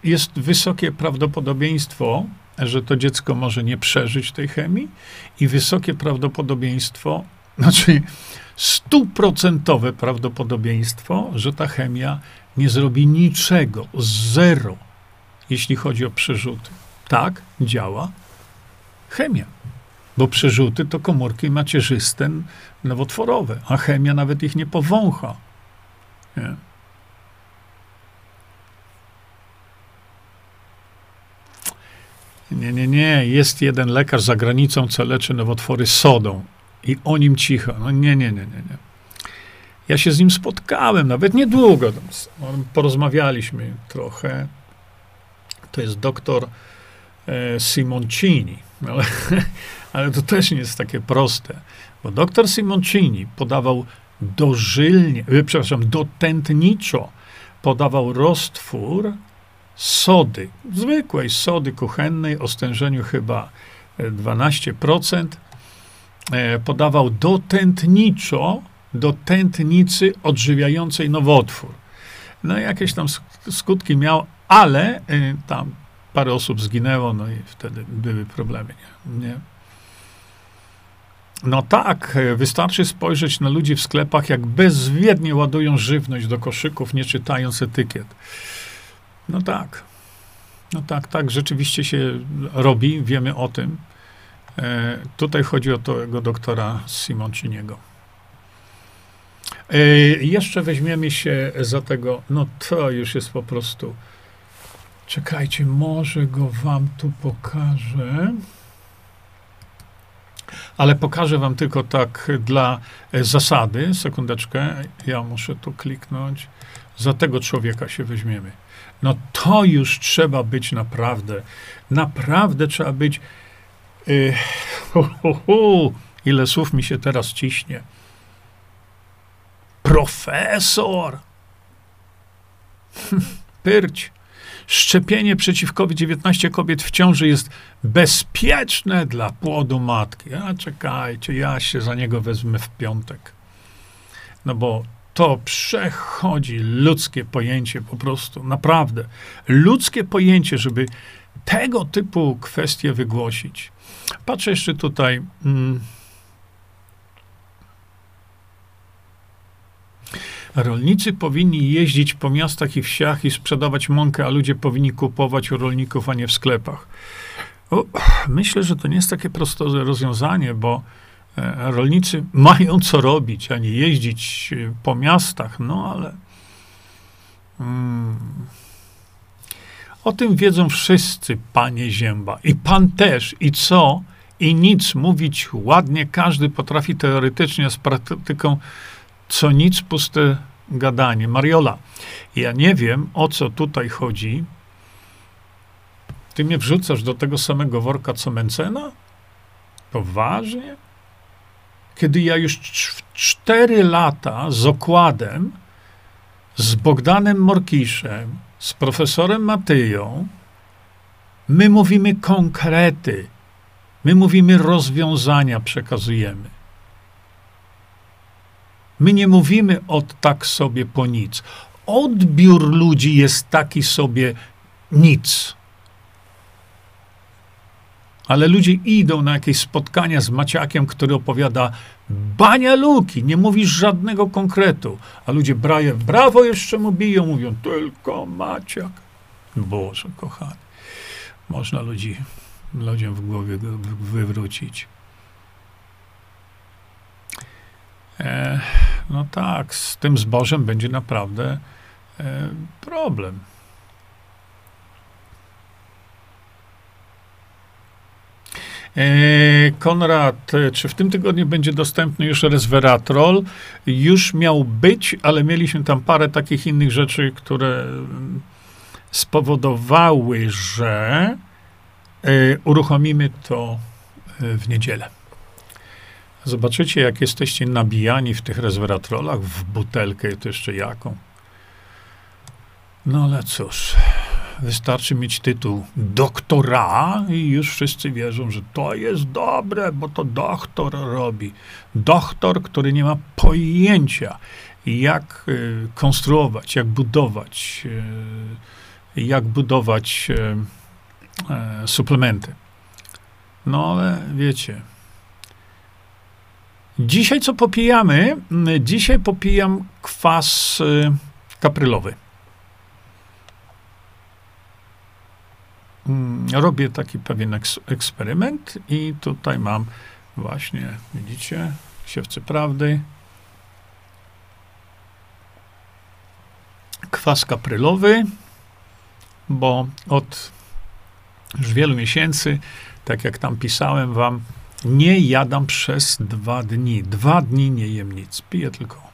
jest wysokie prawdopodobieństwo, że to dziecko może nie przeżyć tej chemii i wysokie prawdopodobieństwo, znaczy stuprocentowe prawdopodobieństwo, że ta chemia nie zrobi niczego, zero, jeśli chodzi o przerzuty. Tak działa chemia, bo przerzuty to komórki macierzyste nowotworowe, a chemia nawet ich nie powącha. Nie? Nie, nie, nie. Jest jeden lekarz za granicą, co leczy nowotwory sodą. I o nim cicho. No nie, nie, nie, nie, nie. Ja się z nim spotkałem, nawet niedługo. Porozmawialiśmy trochę. To jest doktor e, Simoncini. Ale, ale to też nie jest takie proste. Bo doktor Simoncini podawał dożylnie, e, przepraszam, dotętniczo podawał roztwór sody, zwykłej sody kuchennej o stężeniu chyba 12%, e, podawał dotętniczo do tętnicy odżywiającej nowotwór. No jakieś tam skutki miał, ale e, tam parę osób zginęło, no i wtedy były problemy. Nie? nie? No tak, e, wystarczy spojrzeć na ludzi w sklepach, jak bezwiednie ładują żywność do koszyków, nie czytając etykiet. No tak. No tak, tak, rzeczywiście się robi, wiemy o tym. E, tutaj chodzi o tego doktora Simonciniego. E, jeszcze weźmiemy się za tego, no to już jest po prostu. Czekajcie, może go wam tu pokażę. Ale pokażę wam tylko tak dla zasady. Sekundeczkę, ja muszę tu kliknąć. Za tego człowieka się weźmiemy. No to już trzeba być naprawdę, naprawdę trzeba być. Yy, hu, hu, hu, ile słów mi się teraz ciśnie. Profesor! Pyrć. Szczepienie przeciw COVID-19 kobiet w ciąży jest bezpieczne dla płodu matki. A czekajcie, ja się za niego wezmę w piątek. No bo to przechodzi ludzkie pojęcie po prostu, naprawdę. Ludzkie pojęcie, żeby tego typu kwestie wygłosić. Patrzę jeszcze tutaj. Mm, Rolnicy powinni jeździć po miastach i wsiach i sprzedawać mąkę, a ludzie powinni kupować u rolników, a nie w sklepach. O, myślę, że to nie jest takie proste rozwiązanie, bo E, rolnicy mają co robić, a nie jeździć e, po miastach, no ale. Hmm. O tym wiedzą wszyscy, panie Zięba. I pan też. I co? I nic mówić ładnie. Każdy potrafi teoretycznie z praktyką, co nic, puste gadanie. Mariola, ja nie wiem, o co tutaj chodzi. Ty mnie wrzucasz do tego samego worka, co Mencena? Poważnie? kiedy ja już cztery lata z okładem, z Bogdanem Morkiszem, z profesorem Matyją, my mówimy konkrety, my mówimy rozwiązania, przekazujemy. My nie mówimy od tak sobie po nic. Odbiór ludzi jest taki sobie nic. Ale ludzie idą na jakieś spotkania z Maciakiem, który opowiada bania luki, nie mówisz żadnego konkretu. A ludzie braje, brawo jeszcze mu biją, mówią tylko Maciak. Boże kochany. Można ludzi, ludziom w głowie wywrócić. E, no tak, z tym zbożem będzie naprawdę e, problem. E, Konrad, czy w tym tygodniu będzie dostępny już resveratrol? Już miał być, ale mieliśmy tam parę takich innych rzeczy, które spowodowały, że e, uruchomimy to e, w niedzielę. Zobaczycie, jak jesteście nabijani w tych resveratrolach, w butelkę, to jeszcze jaką. No ale cóż, wystarczy mieć tytuł doktora i już wszyscy wierzą, że to jest dobre, bo to doktor robi. Doktor, który nie ma pojęcia, jak y, konstruować, jak budować, y, jak budować y, suplementy. No ale wiecie, Dzisiaj co popijamy? Dzisiaj popijam kwas y, kaprylowy. Mm, robię taki pewien eks eksperyment i tutaj mam właśnie, widzicie, siewcy prawdy. Kwas kaprylowy, bo od już wielu miesięcy, tak jak tam pisałem wam, nie jadam przez dwa dni. Dwa dni nie jem nic. Piję tylko,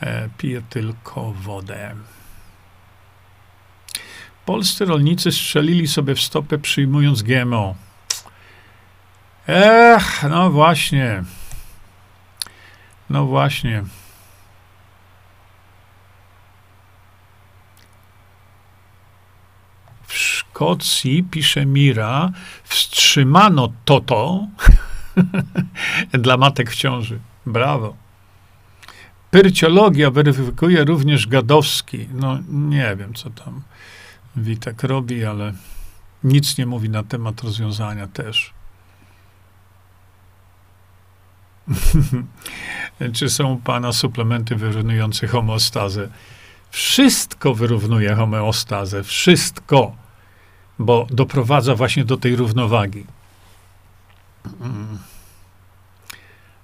e, piję tylko wodę. Polscy rolnicy strzelili sobie w stopę przyjmując GMO. Ech, no właśnie. No właśnie. W Szkocji, pisze Mira, wstrzymano Toto dla matek w ciąży. Brawo. Pyrciologia weryfikuje również Gadowski. No nie wiem, co tam Witek robi, ale nic nie mówi na temat rozwiązania też. Czy są pana suplementy wyrównujące homeostazę? Wszystko wyrównuje homeostazę, wszystko, bo doprowadza właśnie do tej równowagi.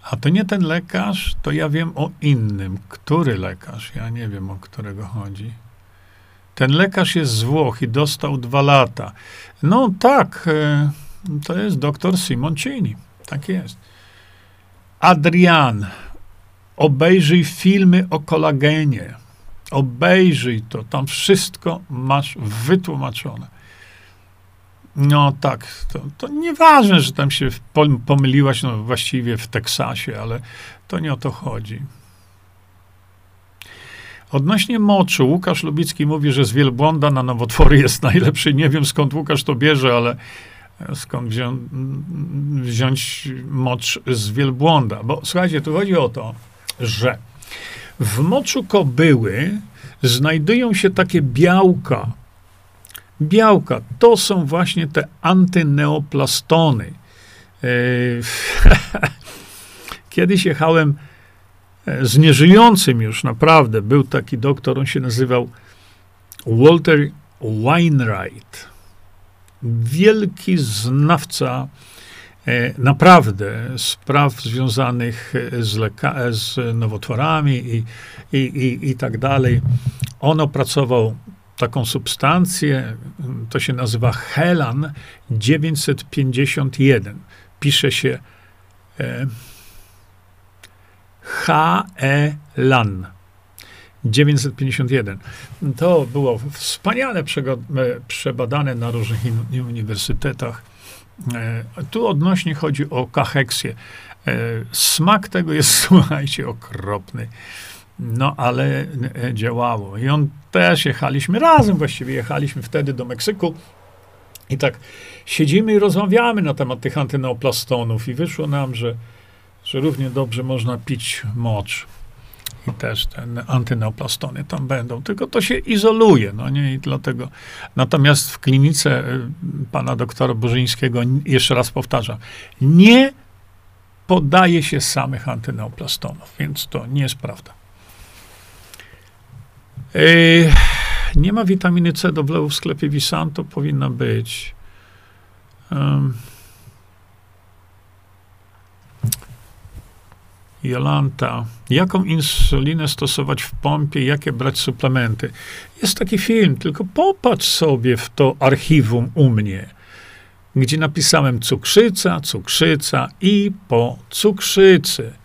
A to nie ten lekarz, to ja wiem o innym. Który lekarz? Ja nie wiem, o którego chodzi. Ten lekarz jest z Włoch i dostał dwa lata. No tak, e, to jest doktor Simoncini. Tak jest. Adrian, obejrzyj filmy o kolagenie. Obejrzyj to, tam wszystko masz wytłumaczone. No tak, to, to nieważne, że tam się pomyliłaś, no właściwie w Teksasie, ale to nie o to chodzi. Odnośnie moczu, Łukasz Lubicki mówi, że z wielbłąda na nowotwory jest najlepszy. Nie wiem skąd Łukasz to bierze, ale skąd wzią, wziąć mocz z wielbłąda. Bo słuchajcie, tu chodzi o to, że w moczu kobyły znajdują się takie białka, białka. To są właśnie te antyneoplastony. E, kiedyś jechałem e, z nieżyjącym już naprawdę. Był taki doktor, on się nazywał Walter Weinreich. Wielki znawca e, naprawdę spraw związanych z, leka- z nowotworami i, i, i, i tak dalej. On opracował taką substancję, to się nazywa Helan 951. Pisze się e, H-E-LAN 951. To było wspaniale przebadane na różnych uniwersytetach. E, tu odnośnie chodzi o kacheksję. E, smak tego jest, słuchajcie, okropny. No, ale e, działało. I on też jechaliśmy razem, właściwie jechaliśmy wtedy do Meksyku. I tak siedzimy i rozmawiamy na temat tych antyneoplastonów i wyszło nam, że, że równie dobrze można pić mocz. I też te antyneoplastony tam będą, tylko to się izoluje, no nie, i dlatego. Natomiast w klinice y, pana doktora Bożyńskiego, jeszcze raz powtarzam, nie podaje się samych antyneoplastonów, więc to nie jest prawda. Yy, nie ma witaminy C do wlewu w sklepie Visanto, powinna być. Um, Jolanta, jaką insulinę stosować w pompie, jakie brać suplementy? Jest taki film, tylko popatrz sobie w to archiwum u mnie, gdzie napisałem cukrzyca, cukrzyca i po cukrzycy.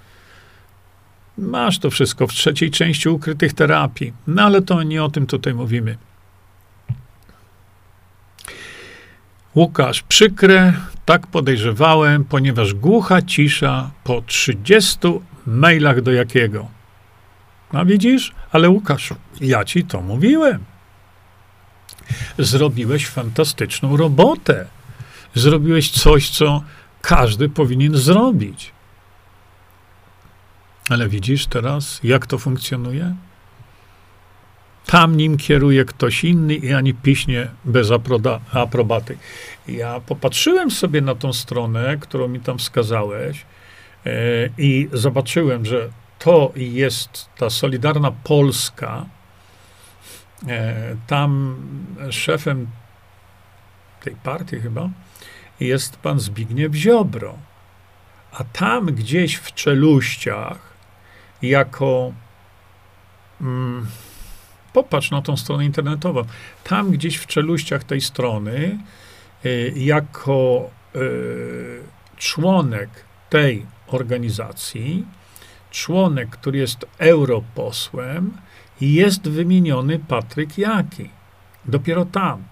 Masz to wszystko w trzeciej części ukrytych terapii, no ale to nie o tym tutaj mówimy. Łukasz, przykre, tak podejrzewałem, ponieważ głucha cisza po 30 mailach do jakiego. A widzisz? Ale Łukasz, ja ci to mówiłem. Zrobiłeś fantastyczną robotę. Zrobiłeś coś, co każdy powinien zrobić. Ale widzisz teraz, jak to funkcjonuje? Tam nim kieruje ktoś inny i ani piśnie bez aprobaty. Ja popatrzyłem sobie na tą stronę, którą mi tam wskazałeś e, i zobaczyłem, że to jest ta Solidarna Polska. E, tam szefem tej partii chyba jest pan Zbigniew Ziobro. A tam gdzieś w czeluściach, jako mm, Popatrz na tą stronę internetową. Tam gdzieś w czeluściach tej strony, y, jako y, członek tej organizacji, członek, który jest europosłem, jest wymieniony Patryk Jaki. Dopiero tam.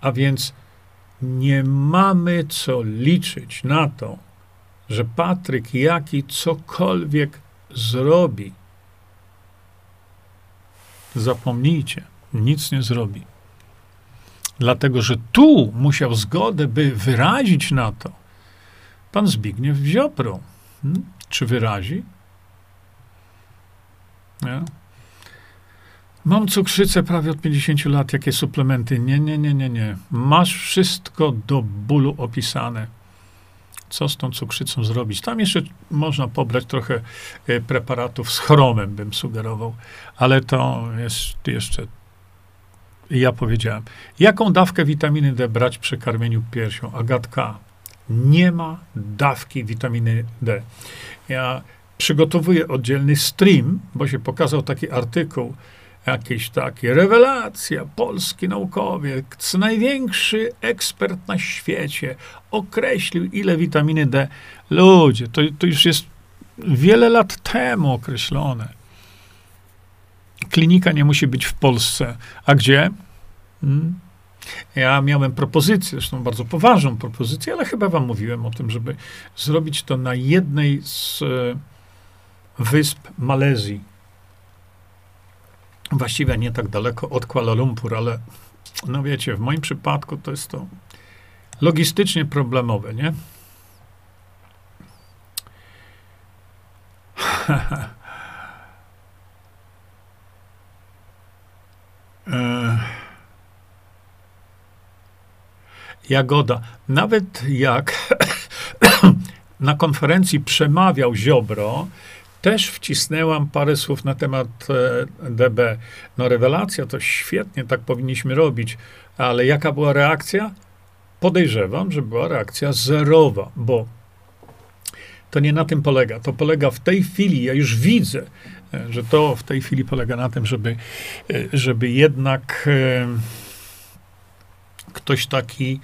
A więc nie mamy co liczyć na to, że Patryk Jaki cokolwiek zrobi zapomnijcie, nic nie zrobi. Dlatego, że tu musiał zgodę, by wyrazić na to pan Zbigniew Ziobro. Hmm? Czy wyrazi? Nie? Mam cukrzycę prawie od 50 lat. Jakie suplementy? Nie, nie, nie, nie, nie. Masz wszystko do bólu opisane co z tą cukrzycą zrobić. Tam jeszcze można pobrać trochę e, preparatów z chromem, bym sugerował, ale to jest jeszcze. Ja powiedziałem, jaką dawkę witaminy D brać przy karmieniu piersią? Agatka, nie ma dawki witaminy D. Ja przygotowuję oddzielny stream, bo się pokazał taki artykuł, jakieś takie rewelacja, polski naukowiec, największy ekspert na świecie, określił, ile witaminy D. Ludzie, to, to już jest wiele lat temu określone. Klinika nie musi być w Polsce. A gdzie? Hmm? Ja miałem propozycję, zresztą bardzo poważną propozycję, ale chyba wam mówiłem o tym, żeby zrobić to na jednej z e, wysp Malezji właściwie nie tak daleko od Kuala Lumpur, ale no wiecie, w moim przypadku to jest to logistycznie problemowe, nie? E, Jagoda. Nawet jak na konferencji przemawiał Ziobro, też wcisnęłam parę słów na temat e, DB. No rewelacja, to świetnie, tak powinniśmy robić, ale jaka była reakcja? Podejrzewam, że była reakcja zerowa, bo to nie na tym polega. To polega w tej chwili, ja już widzę, e, że to w tej chwili polega na tym, żeby, e, żeby jednak ktoś taki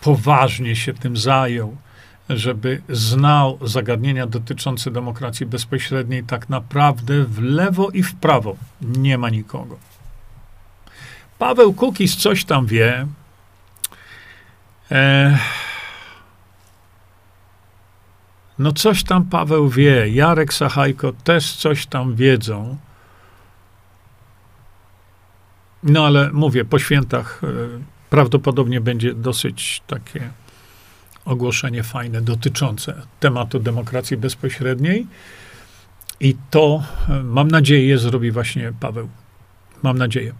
poważnie się tym zajął żeby znał zagadnienia dotyczące demokracji bezpośredniej, tak naprawdę w lewo i w prawo nie ma nikogo. Paweł Kukis coś tam wie. E, no coś tam Paweł wie. Jarek Sachajko też coś tam wiedzą. No ale mówię, po świętach e, prawdopodobnie będzie dosyć takie ogłoszenie fajne dotyczące tematu demokracji bezpośredniej. I to, e, mam nadzieję, zrobi właśnie Paweł. Mam nadzieję.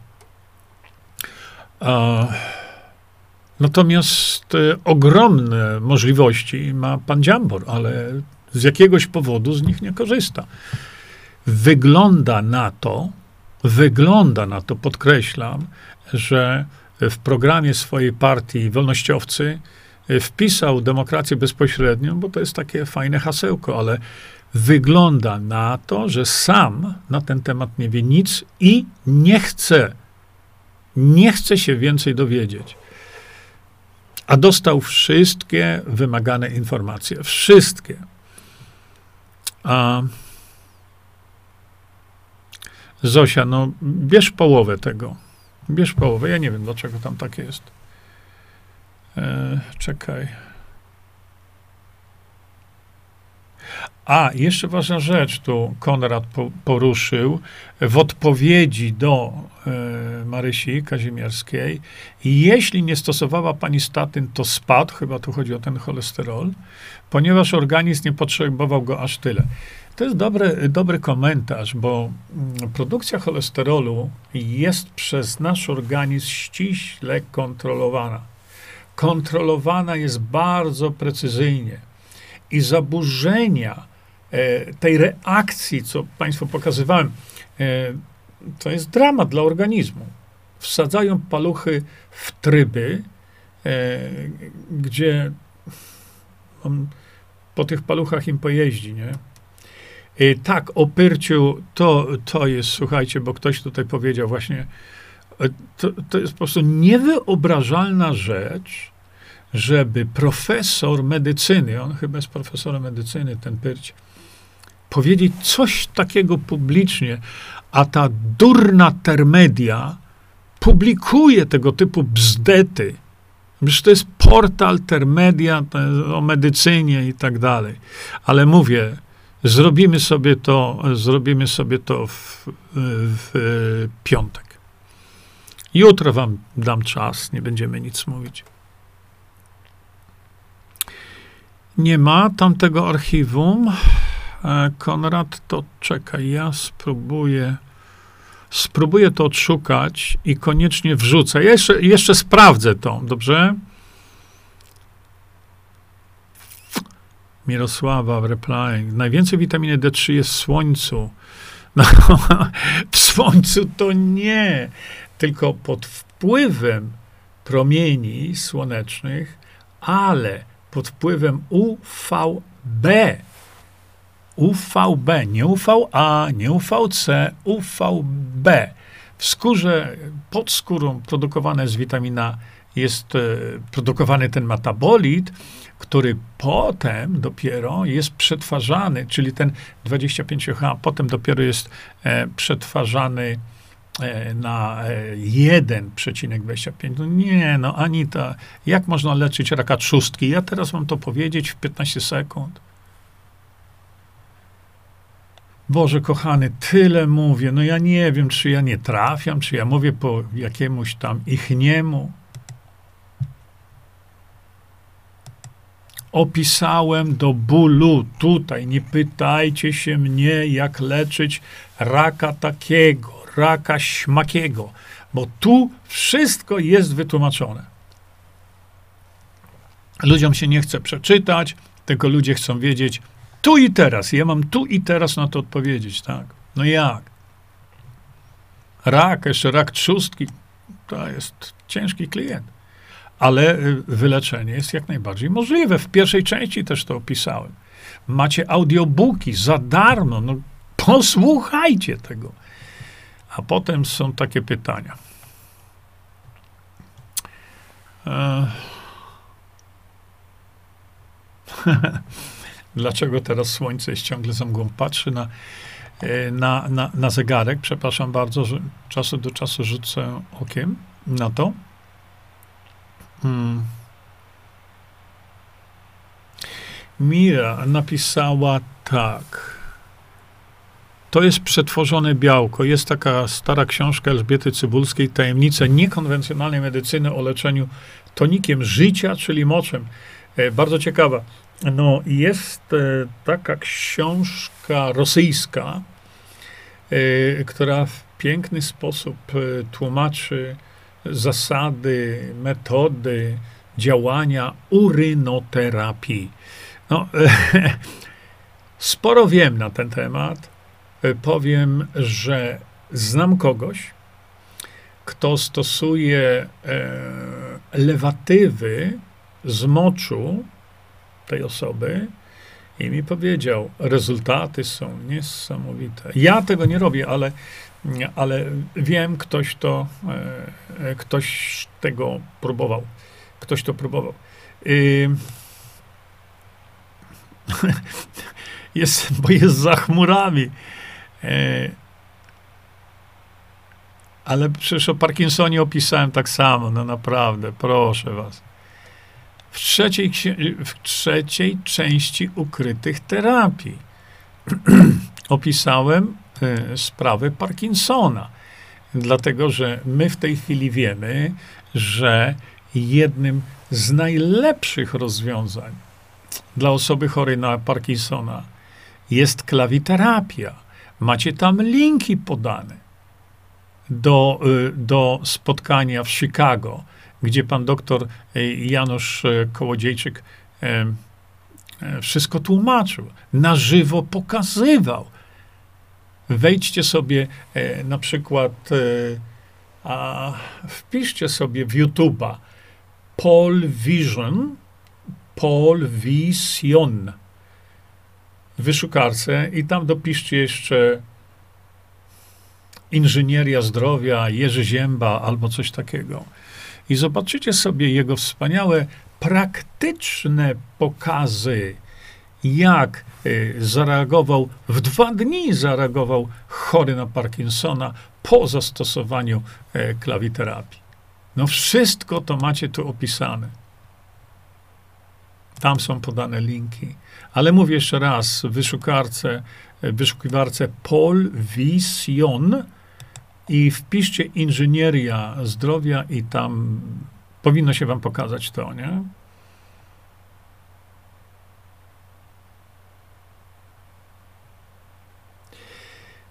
Natomiast e, ogromne możliwości ma pan Dziambor, ale z jakiegoś powodu z nich nie korzysta. Wygląda na to, wygląda na to, podkreślam, że w programie swojej partii wolnościowcy wpisał demokrację bezpośrednią, bo to jest takie fajne hasełko, ale wygląda na to, że sam na ten temat nie wie nic i nie chce, nie chce się więcej dowiedzieć. A dostał wszystkie wymagane informacje. Wszystkie. A Zosia, no bierz połowę tego. Bierz połowę. Ja nie wiem, dlaczego tam tak jest. E, czekaj. A, jeszcze ważna rzecz tu Konrad po, poruszył w odpowiedzi do e, Marysi Kazimierskiej. Jeśli nie stosowała pani statyn, to spadł, chyba tu chodzi o ten cholesterol, ponieważ organizm nie potrzebował go aż tyle. To jest dobry, dobry komentarz, bo mm, produkcja cholesterolu jest przez nasz organizm ściśle kontrolowana. Kontrolowana jest bardzo precyzyjnie. I zaburzenia e, tej reakcji, co Państwu pokazywałem, e, to jest dramat dla organizmu. Wsadzają paluchy w tryby, e, gdzie on po tych paluchach im pojeździ, nie? I tak, o pyrciu, to, to jest, słuchajcie, bo ktoś tutaj powiedział właśnie, to, to jest po prostu niewyobrażalna rzecz, żeby profesor medycyny, on chyba jest profesorem medycyny, ten Pyrć, powiedzieć coś takiego publicznie, a ta durna termedia publikuje tego typu bzdety. Przecież to jest portal termedia o medycynie i tak dalej. Ale mówię, zrobimy sobie to, zrobimy sobie to w, w piątek. Jutro wam dam czas, nie będziemy nic mówić. Nie ma tamtego archiwum. E, Konrad, to czekaj, ja spróbuję. Spróbuję to odszukać i koniecznie wrzucę. Ja jeszcze, jeszcze sprawdzę to, dobrze? Mirosława w replying. Najwięcej witaminy D3 jest w słońcu. No, w słońcu to nie, tylko pod wpływem promieni słonecznych, ale pod wpływem UVB. UVB, nie UVA, nie UVC, UVB. W skórze, pod skórą produkowana jest witamina, jest e, produkowany ten metabolit, który potem dopiero jest przetwarzany, czyli ten 25H potem dopiero jest e, przetwarzany na 1,25. E, no nie, no Anita, jak można leczyć raka trzustki? Ja teraz mam to powiedzieć w 15 sekund. Boże kochany, tyle mówię. No ja nie wiem, czy ja nie trafiam, czy ja mówię po jakiemuś tam ich niemu. Opisałem do bólu tutaj. Nie pytajcie się mnie, jak leczyć raka takiego raka śmakiego, bo tu wszystko jest wytłumaczone. Ludziom się nie chce przeczytać, tylko ludzie chcą wiedzieć tu i teraz. Ja mam tu i teraz na to odpowiedzieć, tak? No jak? Rak, jeszcze rak trzustki, to jest ciężki klient. Ale y, wyleczenie jest jak najbardziej możliwe. W pierwszej części też to opisałem. Macie audiobooki za darmo. No, posłuchajcie tego. A potem są takie pytania. E, dlaczego teraz słońce jest ciągle za mgłą? Patrzy na, e, na, na, na zegarek. Przepraszam bardzo, że czasu do czasu rzucę okiem na to. Hmm. Mira napisała tak. To jest przetworzone białko. Jest taka stara książka Elżbiety Cybulskiej, Tajemnice niekonwencjonalnej medycyny o leczeniu tonikiem życia, czyli moczem. E, bardzo ciekawa. No, jest e, taka książka rosyjska, e, która w piękny sposób tłumaczy zasady, metody działania urynoterapii. No, sporo wiem na ten temat. Powiem, że znam kogoś, kto stosuje lewatywy z moczu tej osoby i mi powiedział, rezultaty są niesamowite. Ja tego nie robię, ale, ale wiem, ktoś to, e, ktoś tego próbował. Ktoś to próbował. Jest, bo jest za chmurami. E, ale przecież o Parkinsonie opisałem tak samo, no naprawdę, proszę was w trzeciej, w trzeciej części ukrytych terapii. Opisałem y, sprawę Parkinsona, dlatego że my w tej chwili wiemy, że jednym z najlepszych rozwiązań dla osoby chorej na Parkinsona jest klawiterapia. Macie tam linki podane do, y, do spotkania w Chicago gdzie pan doktor e, Janusz e, Kołodziejczyk wszystko tłumaczył, na żywo pokazywał. Wejdźcie sobie na przykład, a wpiszcie sobie w YouTube'a Paul Vision, Paul Vision wyszukarce i tam dopiszcie jeszcze inżynieria zdrowia, Jerzy Zięba albo coś takiego i zobaczycie sobie jego wspaniałe, praktyczne pokazy, jak y, zareagował, w dwa dni zareagował chory na Parkinsona po zastosowaniu e, klawiterapii. No wszystko to macie tu opisane. Tam są podane linki. Ale mówię jeszcze raz, w wyszukarce, wyszukiwarce Paul Vision i wpiszcie inżynieria zdrowia i tam powinno się wam pokazać to, nie?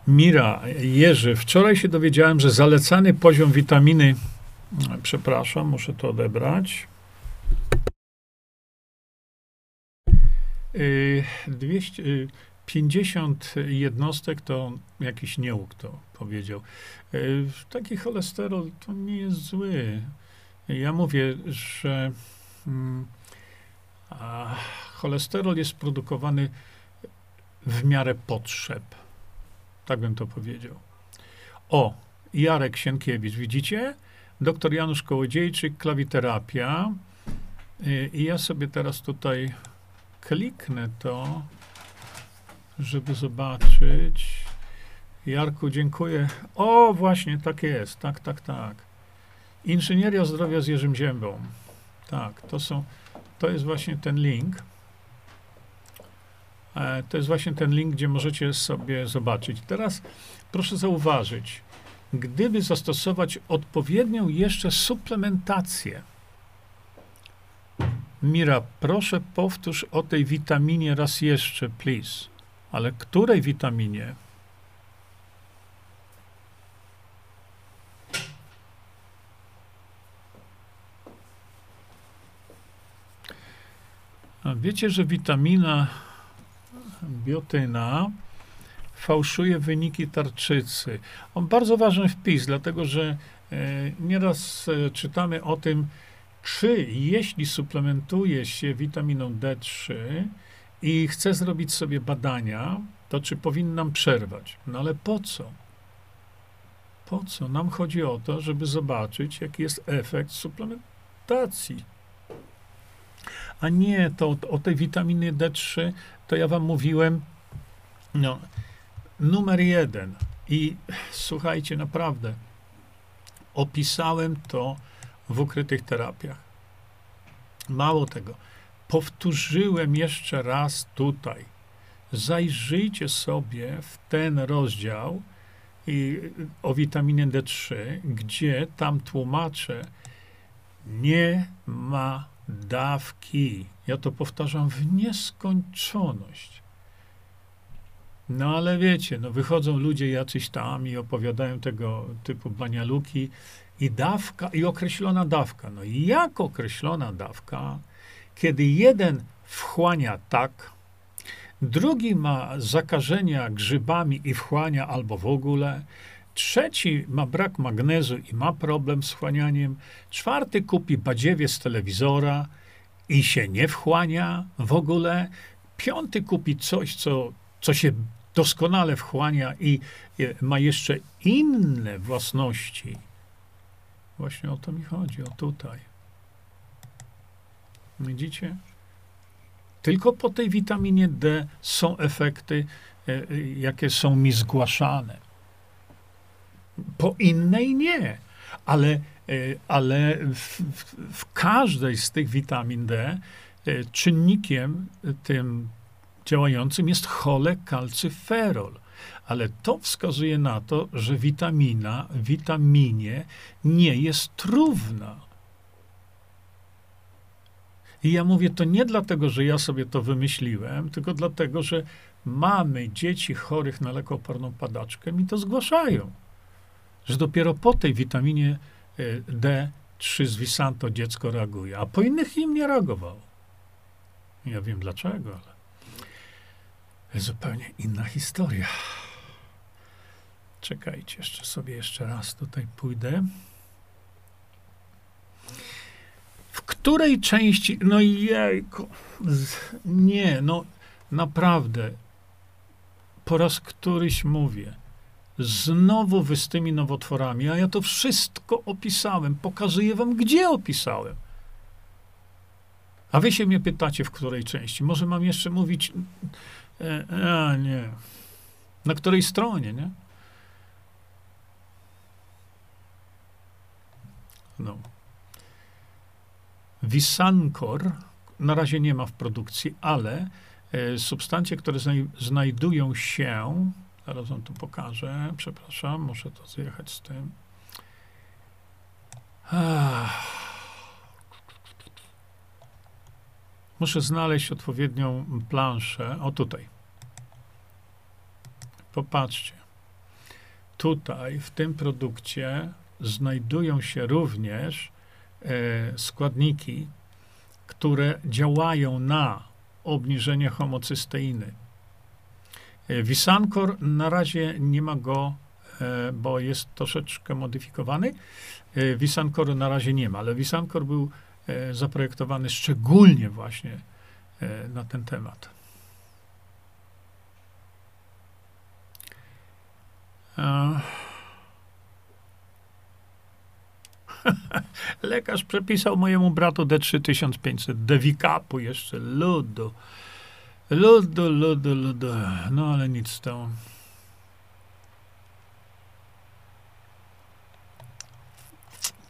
Mira, Jerzy, wczoraj się dowiedziałem, że zalecany poziom witaminy, przepraszam, muszę to odebrać. 200, y, 50 jednostek to jakiś nieuk to powiedział. E, taki cholesterol to nie jest zły. Ja mówię, że hmm, cholesterol jest produkowany w miarę potrzeb. Tak bym to powiedział. O, Jarek Sienkiewicz, widzicie? Doktor Janusz Kołodziejczyk, klawiterapia. I ja sobie teraz tutaj kliknę to żeby zobaczyć. Jarku, dziękuję. O, właśnie, tak jest. Tak, tak, tak. Inżynieria zdrowia z Jerzym Ziębą. Tak, to są, to jest właśnie ten link. E, to jest właśnie ten link, gdzie możecie sobie zobaczyć. Teraz proszę zauważyć, gdyby zastosować odpowiednią jeszcze suplementację. Mira, proszę powtórz o tej witaminie raz jeszcze, please. Ale której witaminie? Wiecie, że witamina biotyna fałszuje wyniki tarczycy. On bardzo ważny wpis, dlatego że e, nieraz e, czytamy o tym, czy jeśli suplementuje się witaminą D3, i chcę zrobić sobie badania, to czy powinnam przerwać? No ale po co? Po co? Nam chodzi o to, żeby zobaczyć, jaki jest efekt suplementacji. A nie, to o tej witaminy D3, to ja wam mówiłem, no, numer jeden. I słuchajcie, naprawdę, opisałem to w ukrytych terapiach. Mało tego, powtórzyłem jeszcze raz tutaj. Zajrzyjcie sobie w ten rozdział i, o witaminie D3, gdzie tam tłumaczę, nie ma dawki. Ja to powtarzam w nieskończoność. No ale wiecie, no wychodzą ludzie jacyś tam i opowiadają tego typu banialuki i dawka, i określona dawka. No i jak określona dawka, kiedy jeden wchłania tak, drugi ma zakażenia grzybami i wchłania albo w ogóle, trzeci ma brak magnezu i ma problem z wchłanianiem, czwarty kupi badziewie z telewizora i się nie wchłania w ogóle, piąty kupi coś, co, co się doskonale wchłania i ma jeszcze inne własności. Właśnie o to mi chodzi, o tutaj. Widzicie? Tylko po tej witaminie D są efekty, e, e, jakie są mi zgłaszane. Po innej nie. Ale, e, ale w, w każdej z tych witamin D czynnikiem tym działającym jest cholekalcyferol. Ale to wskazuje na to, że witamina witaminie nie jest trówna. I ja mówię to nie dlatego, że ja sobie to wymyśliłem, tylko dlatego, że mamy dzieci chorych na lekooporną padaczkę mi to zgłaszają. Że dopiero po tej witaminie e, D3 z Visanto dziecko reaguje, a po innych im nie reagowało. Ja wiem dlaczego, ale zupełnie inna historia. Czekajcie, jeszcze sobie jeszcze raz tutaj pójdę. W której części, no jejku, nie, no naprawdę, po raz któryś mówię, znowu wy z tymi nowotworami, a ja to wszystko opisałem, pokazuję wam, gdzie opisałem. A wy się mnie pytacie, w której części. Może mam jeszcze mówić, e, a nie, na której stronie, nie? No. Wisankor na razie nie ma w produkcji, ale e, substancje, które znaj znajdują się, zaraz wam tu pokażę, przepraszam, muszę to zjechać z tym. Ach. Muszę znaleźć odpowiednią planszę. O tutaj. Popatrzcie. Tutaj, w tym produkcie, znajdują się również e, składniki, które działają na obniżenie homocysteiny. E, Wisankor na razie nie ma go, e, bo jest troszeczkę modyfikowany. Wisankoru na razie nie ma, ale Wisankor był zaprojektowany szczególnie właśnie na ten temat. Lekarz przepisał mojemu bratu D3500, Devikapu jeszcze, ludu. Ludu, ludu, ludu. No ale nic z tego.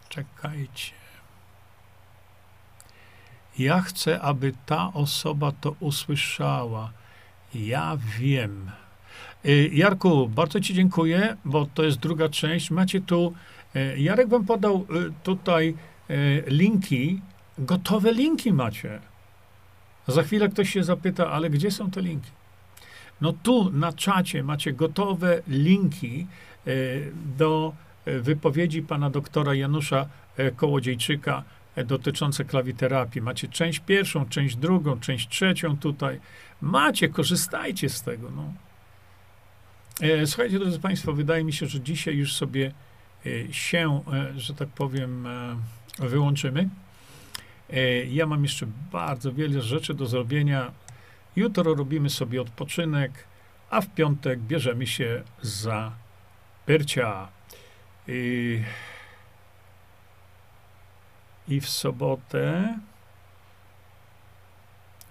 Czekajcie. Ja chcę, aby ta osoba to usłyszała. Ja wiem. Y, Jarku, bardzo Ci dziękuję, bo to jest druga część. Macie tu Jarek wam podał e, tutaj e, linki, gotowe linki macie. Za chwilę ktoś się zapyta, ale gdzie są te linki? No tu na czacie macie gotowe linki do wypowiedzi pana doktora Janusza Kołodziejczyka dotyczące klawiterapii. Macie część pierwszą, część drugą, część trzecią tutaj. Macie, korzystajcie z tego. No. Słuchajcie, drodzy Państwo, wydaje mi się, że dzisiaj już sobie się, e, że tak powiem, e, wyłączymy. E, ja mam jeszcze bardzo wiele rzeczy do zrobienia. Jutro robimy sobie odpoczynek, a w piątek bierzemy się za Pyrcia. I, I w sobotę,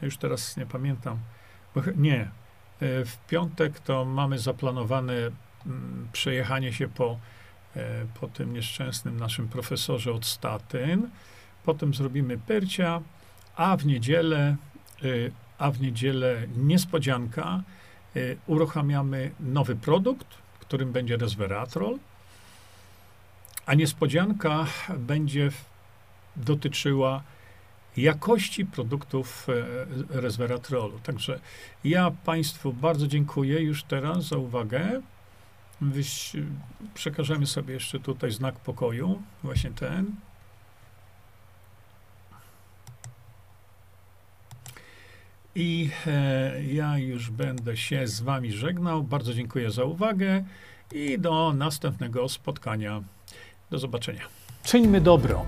już teraz nie pamiętam, nie, w piątek to mamy zaplanowane mm, przejechanie się po po tym nieszczęsnym naszym profesorze od statyn. Potem zrobimy Pyrcia, a w niedzielę, e, a w niedzielę niespodzianka, e, uruchamiamy nowy produkt, którym będzie resveratrol, a niespodzianka będzie dotyczyła jakości produktów e, resveratrolu. Także ja Państwu bardzo dziękuję już teraz za uwagę. Wyś, przekażemy sobie jeszcze tutaj znak pokoju, właśnie ten. I e, ja już będę się z Wami żegnał. Bardzo dziękuję za uwagę i do następnego spotkania. Do zobaczenia. Czyńmy dobro.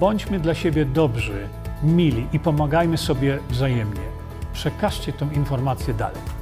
Bądźmy dla siebie dobrzy, mili i pomagajmy sobie wzajemnie. Przekażcie tę informację dalej.